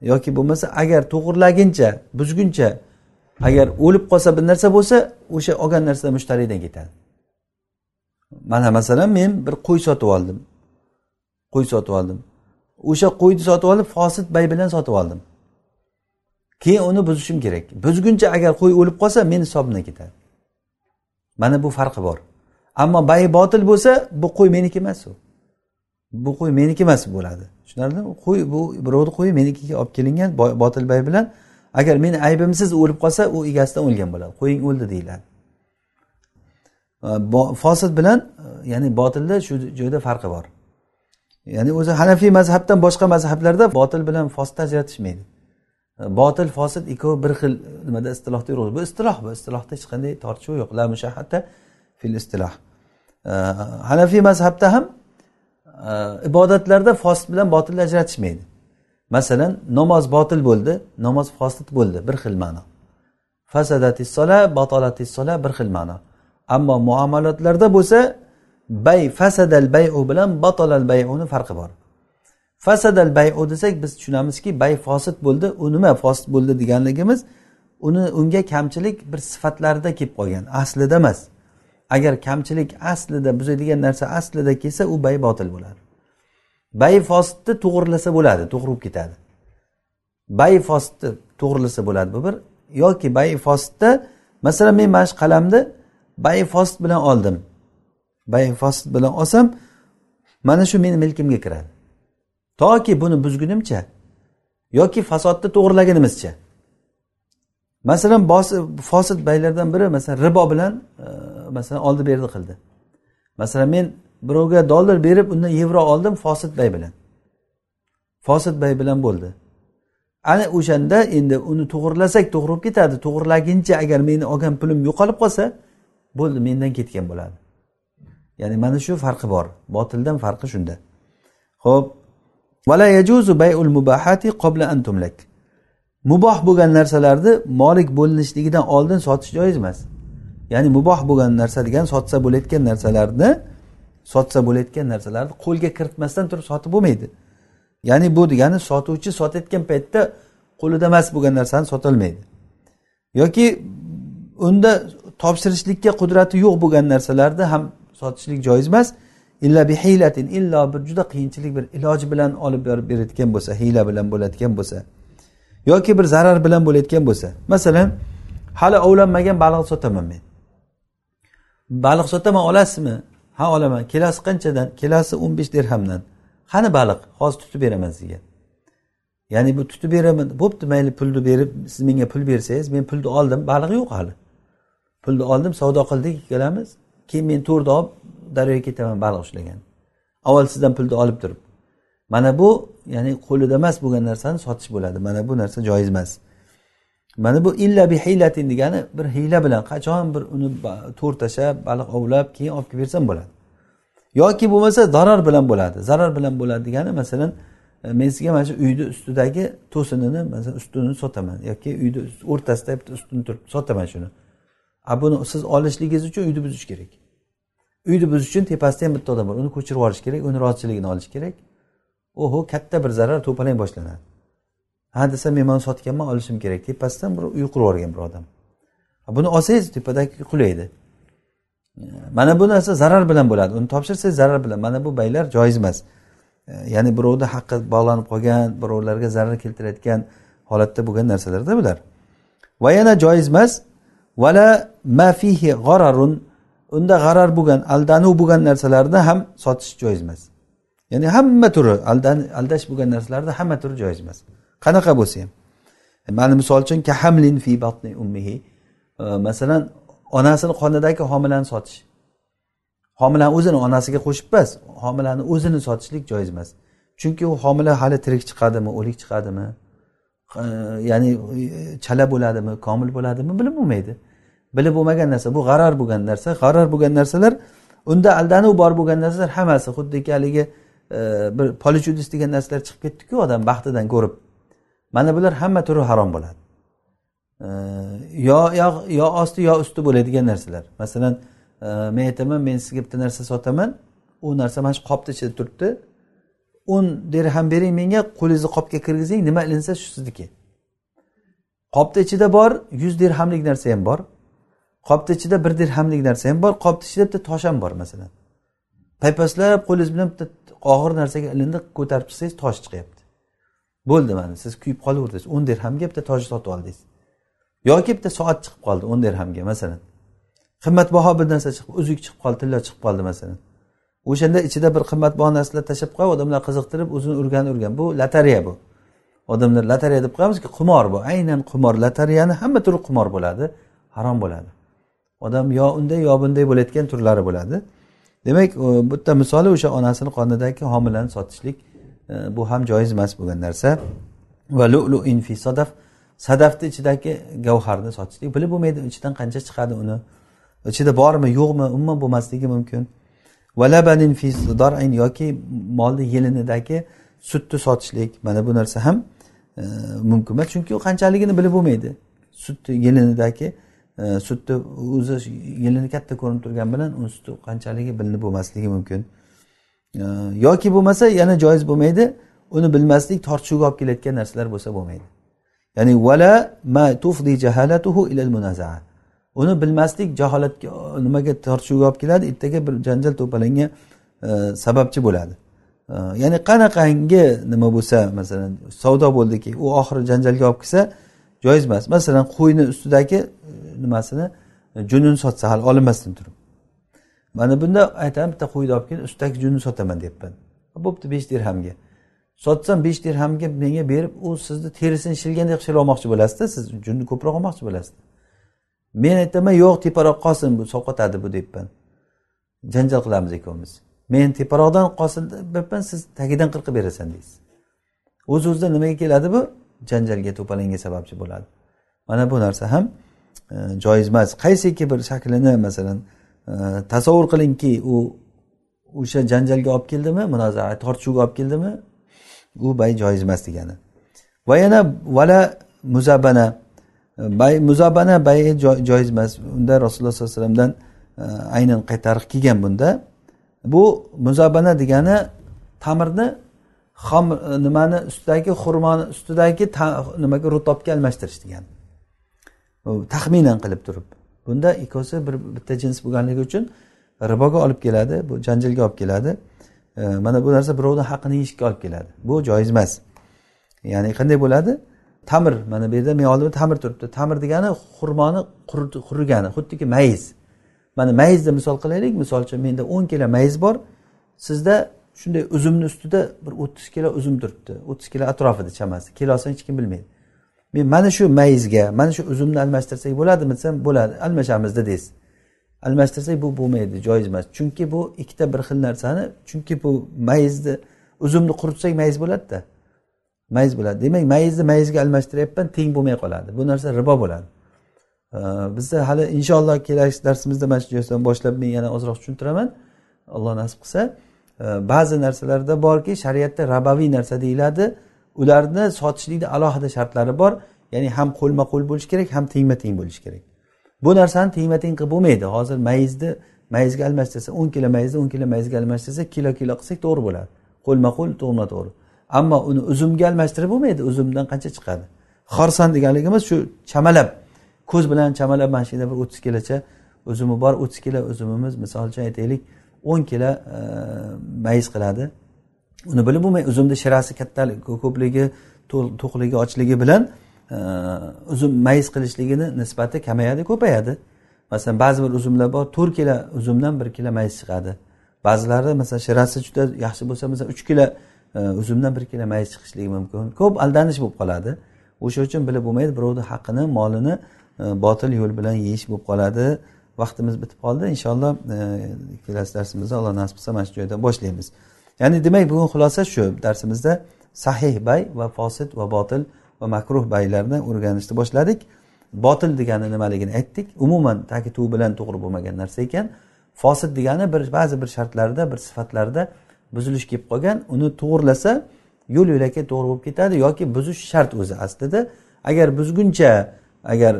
yoki bo'lmasa agar to'g'irlaguncha buzguncha agar o'lib qolsa bir narsa bo'lsa o'sha olgan narsa mushtariydan ketadi. Mana masalan men bir qo'y sotib oldim. Qo'y sotib oldim. O'sha qo'yni sotib olib fosid bay bilan sotib oldim. Keyin uni buzishim kerak. Buzguncha agar qo'y o'lib qolsa meni hisobimdan ketadi. Mana bu farqi bor. Ammo bay botil bo'lsa bu qo'y meniki emas u. bu qo'y meniki emas bo'ladi. Tushunarlimi? Qo'y bu birovni qo'yi menikiga olib kelingan botil bay bilan agar meni aybimsiz o'lib qolsa u egasidan o'lgan bo'ladi. Qo'ying o'ldi deyiladi. Fosil bilan ya'ni botilda shu joyda farqi bor. Ya'ni o'zi hanafiy mazhabdan boshqa mazhablarda botil bilan fosilni ajratishmaydi. Botil fosil ikkovi bir xil nimada istilohda yuradi bu istiloh bu istilohda hech qanday tortishuv yo'q. La mushahata fil istiloh. Hanafiy mazhabda ham ibodatlarda fosid bilan botilni ajratishmaydi. Masalan namoz botil bo'ldi namoz fosid bo'ldi bir xil ma'no. Fasadatissola batolatissola bir xil ma'no. Ammo muomalotlarda bo'lsa bay fasadal bayu bilan batolal bayuni farqi bor. Fasadal bayu desak biz tushunamizki bay fosid bo'ldi u nima fosid bo'ldi deganligimiz uni unga kamchilik bir sifatlarida kelib qolgan aslida emas. Agar kamchilik aslida buzadigan narsa aslida kelsa u bay botil bo'ladi. Bay fosidni to'g'irlasa bo'ladi to'g'rilib ketadi. Bay fosidni to'g'irlasa bo'ladi bu bir yoki bay fosidda masalan men mana shu qalamni bay fosid bilan oldim. Bay fosid bilan olsam mana shu meni milkimga kiradi. Toki buni buzgunimcha yoki fasodni to'g'irlagunimizcha masalan fosid baylardan biri masalan ribo bilan e, masalan oldi berdi qildi. Masalan men birovga dollar berib undan yevro oldim fosid bay bilan. Fosid bay bilan bo'ldi. Ana o'shanda endi uni to'g'irlasak to'g'ri bo'lib ketadi. To'g'irlaguncha agar meni olgan pulim yo'qolib qolsa bo'ldi mendan ketgan bo'ladi. Ya'ni mana shu farqi bor. Botildan farqi shunda. Ho'p muboh bo'lgan narsalarni molik bo'linishligidan oldin sotish joiz emas. Ya'ni muboh bo'lgan narsa degani sotsa bo'layotgan narsalarni sotsa bo'layotgan narsalarni qo'lga kiritmasdan turib sotib bo'lmaydi. Ya'ni bu degani sotuvchi sotayotgan paytda qo'lida emas bo'lgan narsani sotolmaydi yoki unda topshirishlikka qudrati yo'q bo'lgan narsalarni ham sotishlik joiz emas. Illa bi hiylatin illo bir juda qiyinchilik bir iloji bilan olib borib berayotgan bo'lsa hiyla bilan bo'layotgan bo'lsa yoki bir zarar bilan bo'layotgan bo'lsa. Masalan hali ovlanmagan baliq sotaman men. Baliq sotaman olasizmi? Ha olaman. Kelasi qanchadan? Kelasi o'n besh dirhamdan. Qani baliq? Hozir tutib beraman sizga. Ya'ni bu tutib beraman. Bo'pti mayli pulni berib siz menga pul bersangiz men pulni oldim. Baliq yo'q hali. Pulni oldim savdo qildik ikkalamiz. Keyin men to'rni olib daryoga ketaman baliq ushlagan. Avval sizdan pulni olib turib. Mana bu ya'ni qo'lida emas bo'lgan narsani sotish bo'ladi. Mana bu narsa joiz emas. Mana bu illa bi hiylatin degani bir hiyla bilan qachon bir uni to'r tashlab baliq ovlab keyin olib kelib bersam bo'ladi. Yoki bo'lmasa zarar bilan bo'ladi. Zarar bilan bo'ladi degani masalan e, men sizga mana shu uyni ustidagi to'sinini masalan ustunini sotaman yoki uyni o'rtasida bitta ustun turibdi sotaman shuni. A buni siz olishligingiz uchun uyni buzish kerak. Uyni buzish uchun tepasida ham bitta odam bor. Uni ko'chirib yuborish kerak uni rozichiligini olish kerak. Oho katta bir zarar to'palang boshlanadi ha desa men mana sotganman olishim kerak tepasidan bir uy qurib yuborgan bir odam. Buni olsangiz tepadagi qulaydi. Mana bu narsa zarar bilan bo'ladi. Uni topshirsangiz zarar bilan. Mana bu baylar joiz emas. E, ya'ni birovni haqqi bog'lanib qolgan birovlarga zarar keltirayotgan holatda bo'lgan narsalarda bular. Va yana joiz emas. Vala mafihi g'ararun unda g'arar bo'lgan aldanuv bo'lgan narsalarni ham sotish joiz emas. Ya'ni hamma turi aldash bo'lgan narsalarni hamma turi joiz emas. Qanaqa bo'lsa ham. E, Mana misol uchun kahamlin fi batni ummihi. E, masalan onasini qonidagi homilani sotish. Homilani o'zini onasiga qo'shib emas homilani o'zini sotishlik joiz emas. Chunki u homila hali tirik chiqadimi o'lik chiqadimi e, ya'ni chala bo'ladimi komil bo'ladimi bilib bo'lmaydi. Bilib bo'lmagan narsa bu g'arar bo'lgan narsa. G'arar bo'lgan narsalar unda aldanuv bor bo'lgan narsalar hammasi xuddiki haligi bir polichudis degan narsalar chiqib ketdiku odam baxtidan ko'rib mana bular hamma turi harom bo'ladi. Yo yo osti yo usti bo'ladigan narsalar. Masalan e, men aytaman men sizga bitta narsa sotaman. U narsa mana shu qopni ichida turibdi. O'n dirham bering menga qo'lingizni qopga kirgizing nima ilinsa shu sizniki. Qopni ichida bor yuz dirhamlik narsa ham bor. Qopni ichida bir dirhamlik narsa ham bor. Qopni ichida bitta tosh ham bor masalan. Paypaslab qo'lingiz bilan bitta og'ir narsaga ilindi ko'tarib chiqsangiz tosh chiqyapti. Bo'ldi mana siz kuyib qolaverdingiz o'n dirhamga bitta tosh sotib oldingiz. Yoki bitta soat chiqib qoldi o'n dirhamga masalan. Qimmatbaho bir narsa chiqib uzuk chiqib qoldi tilla chiqib qoldi masalan. O'shanda ichida bir qimmatbaho narsalar tashlab qo'yib odamlar qiziqtirib o'zini urgan urgan. Bu lotereya bu. Odamlar lotereya deb qo'yamizku qumor bu. Aynan qumor lotereyani hamma turi qumor bo'ladi harom bo'ladi. Odam yo unday yo bunday bo'layotgan turlari bo'ladi. Demak bitta misoli o'sha onasini qonidagi homilani sotishlik bu ham joiz emas bo'lgan narsa. Va lu'luin infi sadaf. Sadafni ichidagi gavharni sotishlik bilib bo'lmaydi. Ichidan qancha chiqadi uni? Ichida bormi yo'qmi umuman bo'lmasligi mumkin. Valabanin fi dorain yoki molni yelinidagi sutni sotishlik. Mana bu narsa ham e, mumkin emas. Chunki u qanchaligini bilib bo'lmaydi. Sutni yelinidagi e, sutni o'zi yelini katta ko'rinib turgani bilan uni suti qanchaligi bilinib bo'lmasligi mumkin. Yoki bo'lmasa yana joiz bo'lmaydi. Uni bilmaslik tortishuvga olib kelayotgan narsalar bo'lsa bo'lmaydi. Ya'ni vala ma tufdi jahalatuhu ilal munazaa. Uni bilmaslik jaholatga nimaga tortishuvga olib keladi? Ertaga bir janjal to'palanga e, sababchi bo'ladi. E, ya'ni qanaqangi nima bo'lsa masalan savdo bo'ldiki u oxiri janjalga olib kelsa joiz emas. Masalan qo'yni ustidagi e, nimasini junini sotsa hali olinmasdan turib. Mana bunda aytaman bitta qo'yni olib kelin ustidagi junni sotaman deyapman. Bo'pti besh dirhamga. Sotsam besh dirhamga menga berib u sizni terisini shilgandek qilib olmoqchi bo'lasizda siz junni ko'proq olmoqchi bo'lasiz men aytaman yo'q teparoq qolsin bu sovqotadi bu deyapman. Janjal qilamiz ikkovimiz. Men teparoqdan qolsin deyapman siz tagidan qirqib berasan deysiz. O'z o'zidan nimaga keladi bu? Janjalga to'palanga sababchi bo'ladi. Mana bu narsa ham e, joiz emas qaysiki bir shaklini masalan tasavvur qilingki u o'sha janjalga olib keldimi munozara tortishuvga olib keldimi? U bay joiz emas degani. Va yana vala muzabana. Bay muzabana bay joiz emas. Unda rasululloh sollallohu alayhi vasallamdan e, aynan qaytariq kelgan bunda. Bu muzabana degani tamirni xom e, nimani ustidagi xurmoni ustidagi nimaga rutobga almashtirish degani. Taxminan qilib turib. Bunda ikkovsi bir bitta jins bo'lganligi uchun riboga olib keladi bu janjalga olib keladi. E, mana bu narsa birovni haqini yeyishga olib keladi. Bu joiz emas. Ya'ni qanday bo'ladi? Tamir mana bu yerda men oldimda tamir turibdi. Tamir degani xurmoni qurigani xuddiki mayiz. Mana mayizni misol qilaylik. Misol uchun menda o'n kilo mayiz bor. Sizda shunday uzumni ustida bir o'ttiz kilo uzum turibdi. O'ttiz kilo atrofida chamasi. Kilosini hech kim bilmaydi. Men mana shu mayizga mana shu uzumni almashtirsak bo'ladimi desam bo'ladi. Almashamizda deysiz. Almashtirsak bu bo'lmaydi joiz emas. Chunki bu ikkita bir xil narsani chunki bu mayizni uzumni quritsak mayiz bo'ladida. Mayiz bo'ladi. Demak mayizni mayizga almashtiryapman teng bo'lmay qoladi. Bu narsa ribo bo'ladi. Bizda hali inshaalloh kelasi darsimizda mana shu joydan boshlab men yana ozroq tushuntiraman. Alloh nasib qilsa. Ba'zi narsalarda borki shariatda rabaviy narsa deyiladi. Ularni sotishlikni alohida shartlari bor. Ya'ni ham qo'lma qo'l bo'lishi kerak ham tengma teng bo'lishi kerak. Bu narsani tengma teng qilib bo'lmaydi. Hozir mayizni mayizga almashtirsa o'n kilo mayizni o'n kilo mayizga almashtirsa kilo kilo qilsak to'g'ri bo'ladi. Qo'lma qo'l to'g'ma to'g'ri. Ammo uni uzumga almashtirib bo'lmaydi uzumdan qancha chiqadi? Xorsan deganligimiz shu chamalab ko'z bilan chamalab mana shu yerda bir o'ttiz kilocha uzumi bor. O'ttiz kilo uzumimiz misol uchun aytaylik o'n kilo e, mayiz qiladi. Uni bilib bo'lmay uzumni shirasi kattalik ko'pligi to'qligi ochligi bilan e, uzum mayiz qilishligini nisbati kamayadi ko'payadi. Masalan ba'zi bir uzumlar bor to'rt kilo uzumdan bir kilo mayiz chiqadi. Ba'zilari masalan shirasi juda yaxshi bo'lsa masalan uch kilo e, uzumdan bir kilo mayiz chiqishligi mumkin. Ko'p aldanish bo'lib qoladi. O'sha uchun bilib bo'lmaydi birovni haqqini molini e, botil yo'l bilan yeyish bo'lib qoladi. Vaqtimiz bitib qoldi. Inshaalloh kelasi darsimizda alloh nasib qilsa mana shu joydan boshlaymiz. Ya'ni demak bugun xulosa shu darsimizda sahih bay va fosid va botil va makruh baylarni o'rganishni boshladik. Botil degani nimaligini aytdik. Umuman tagi tuv bilan to'g'ri bo'lmagan narsa ekan. Fosid degani bir ba'zi bir shartlarda bir sifatlarda buzilish kelib qolgan. Uni to'g'irlasa yo'l yo'lakay to'g'ri bo'lib ketadi yoki buzish shart o'zi aslida. Agar buzguncha agar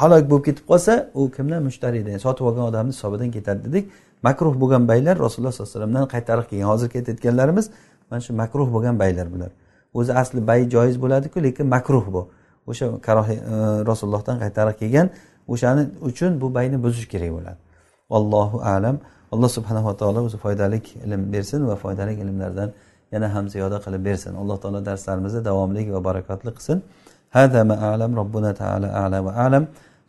halok bo'lib ketib qolsa u kimdan mushtariydan sotib olgan odamni hisobidan ketadi dedik. makruh bo'lgan baylar rasululloh sollallohu alayhi vasallamdan qaytariq kelgan hozirgi aytayotganlarimiz mana shu makruh bo'lgan baylar bular o'zi asli bay joiz bo'ladiku lekin makruh bu o'sha karohi e, rasulullohdan qaytariq kelgan o'shani uchun bu bayni buzish kerak bo'ladi allohu alam alloh subhanava taolo o'zi foydali ilm bersin va foydali ilmlardan yana ham ziyoda qilib bersin alloh taolo darslarimizni davomli va barakotli qilsin هذا ما أعلم ربنا تعالى أعلى وأعلم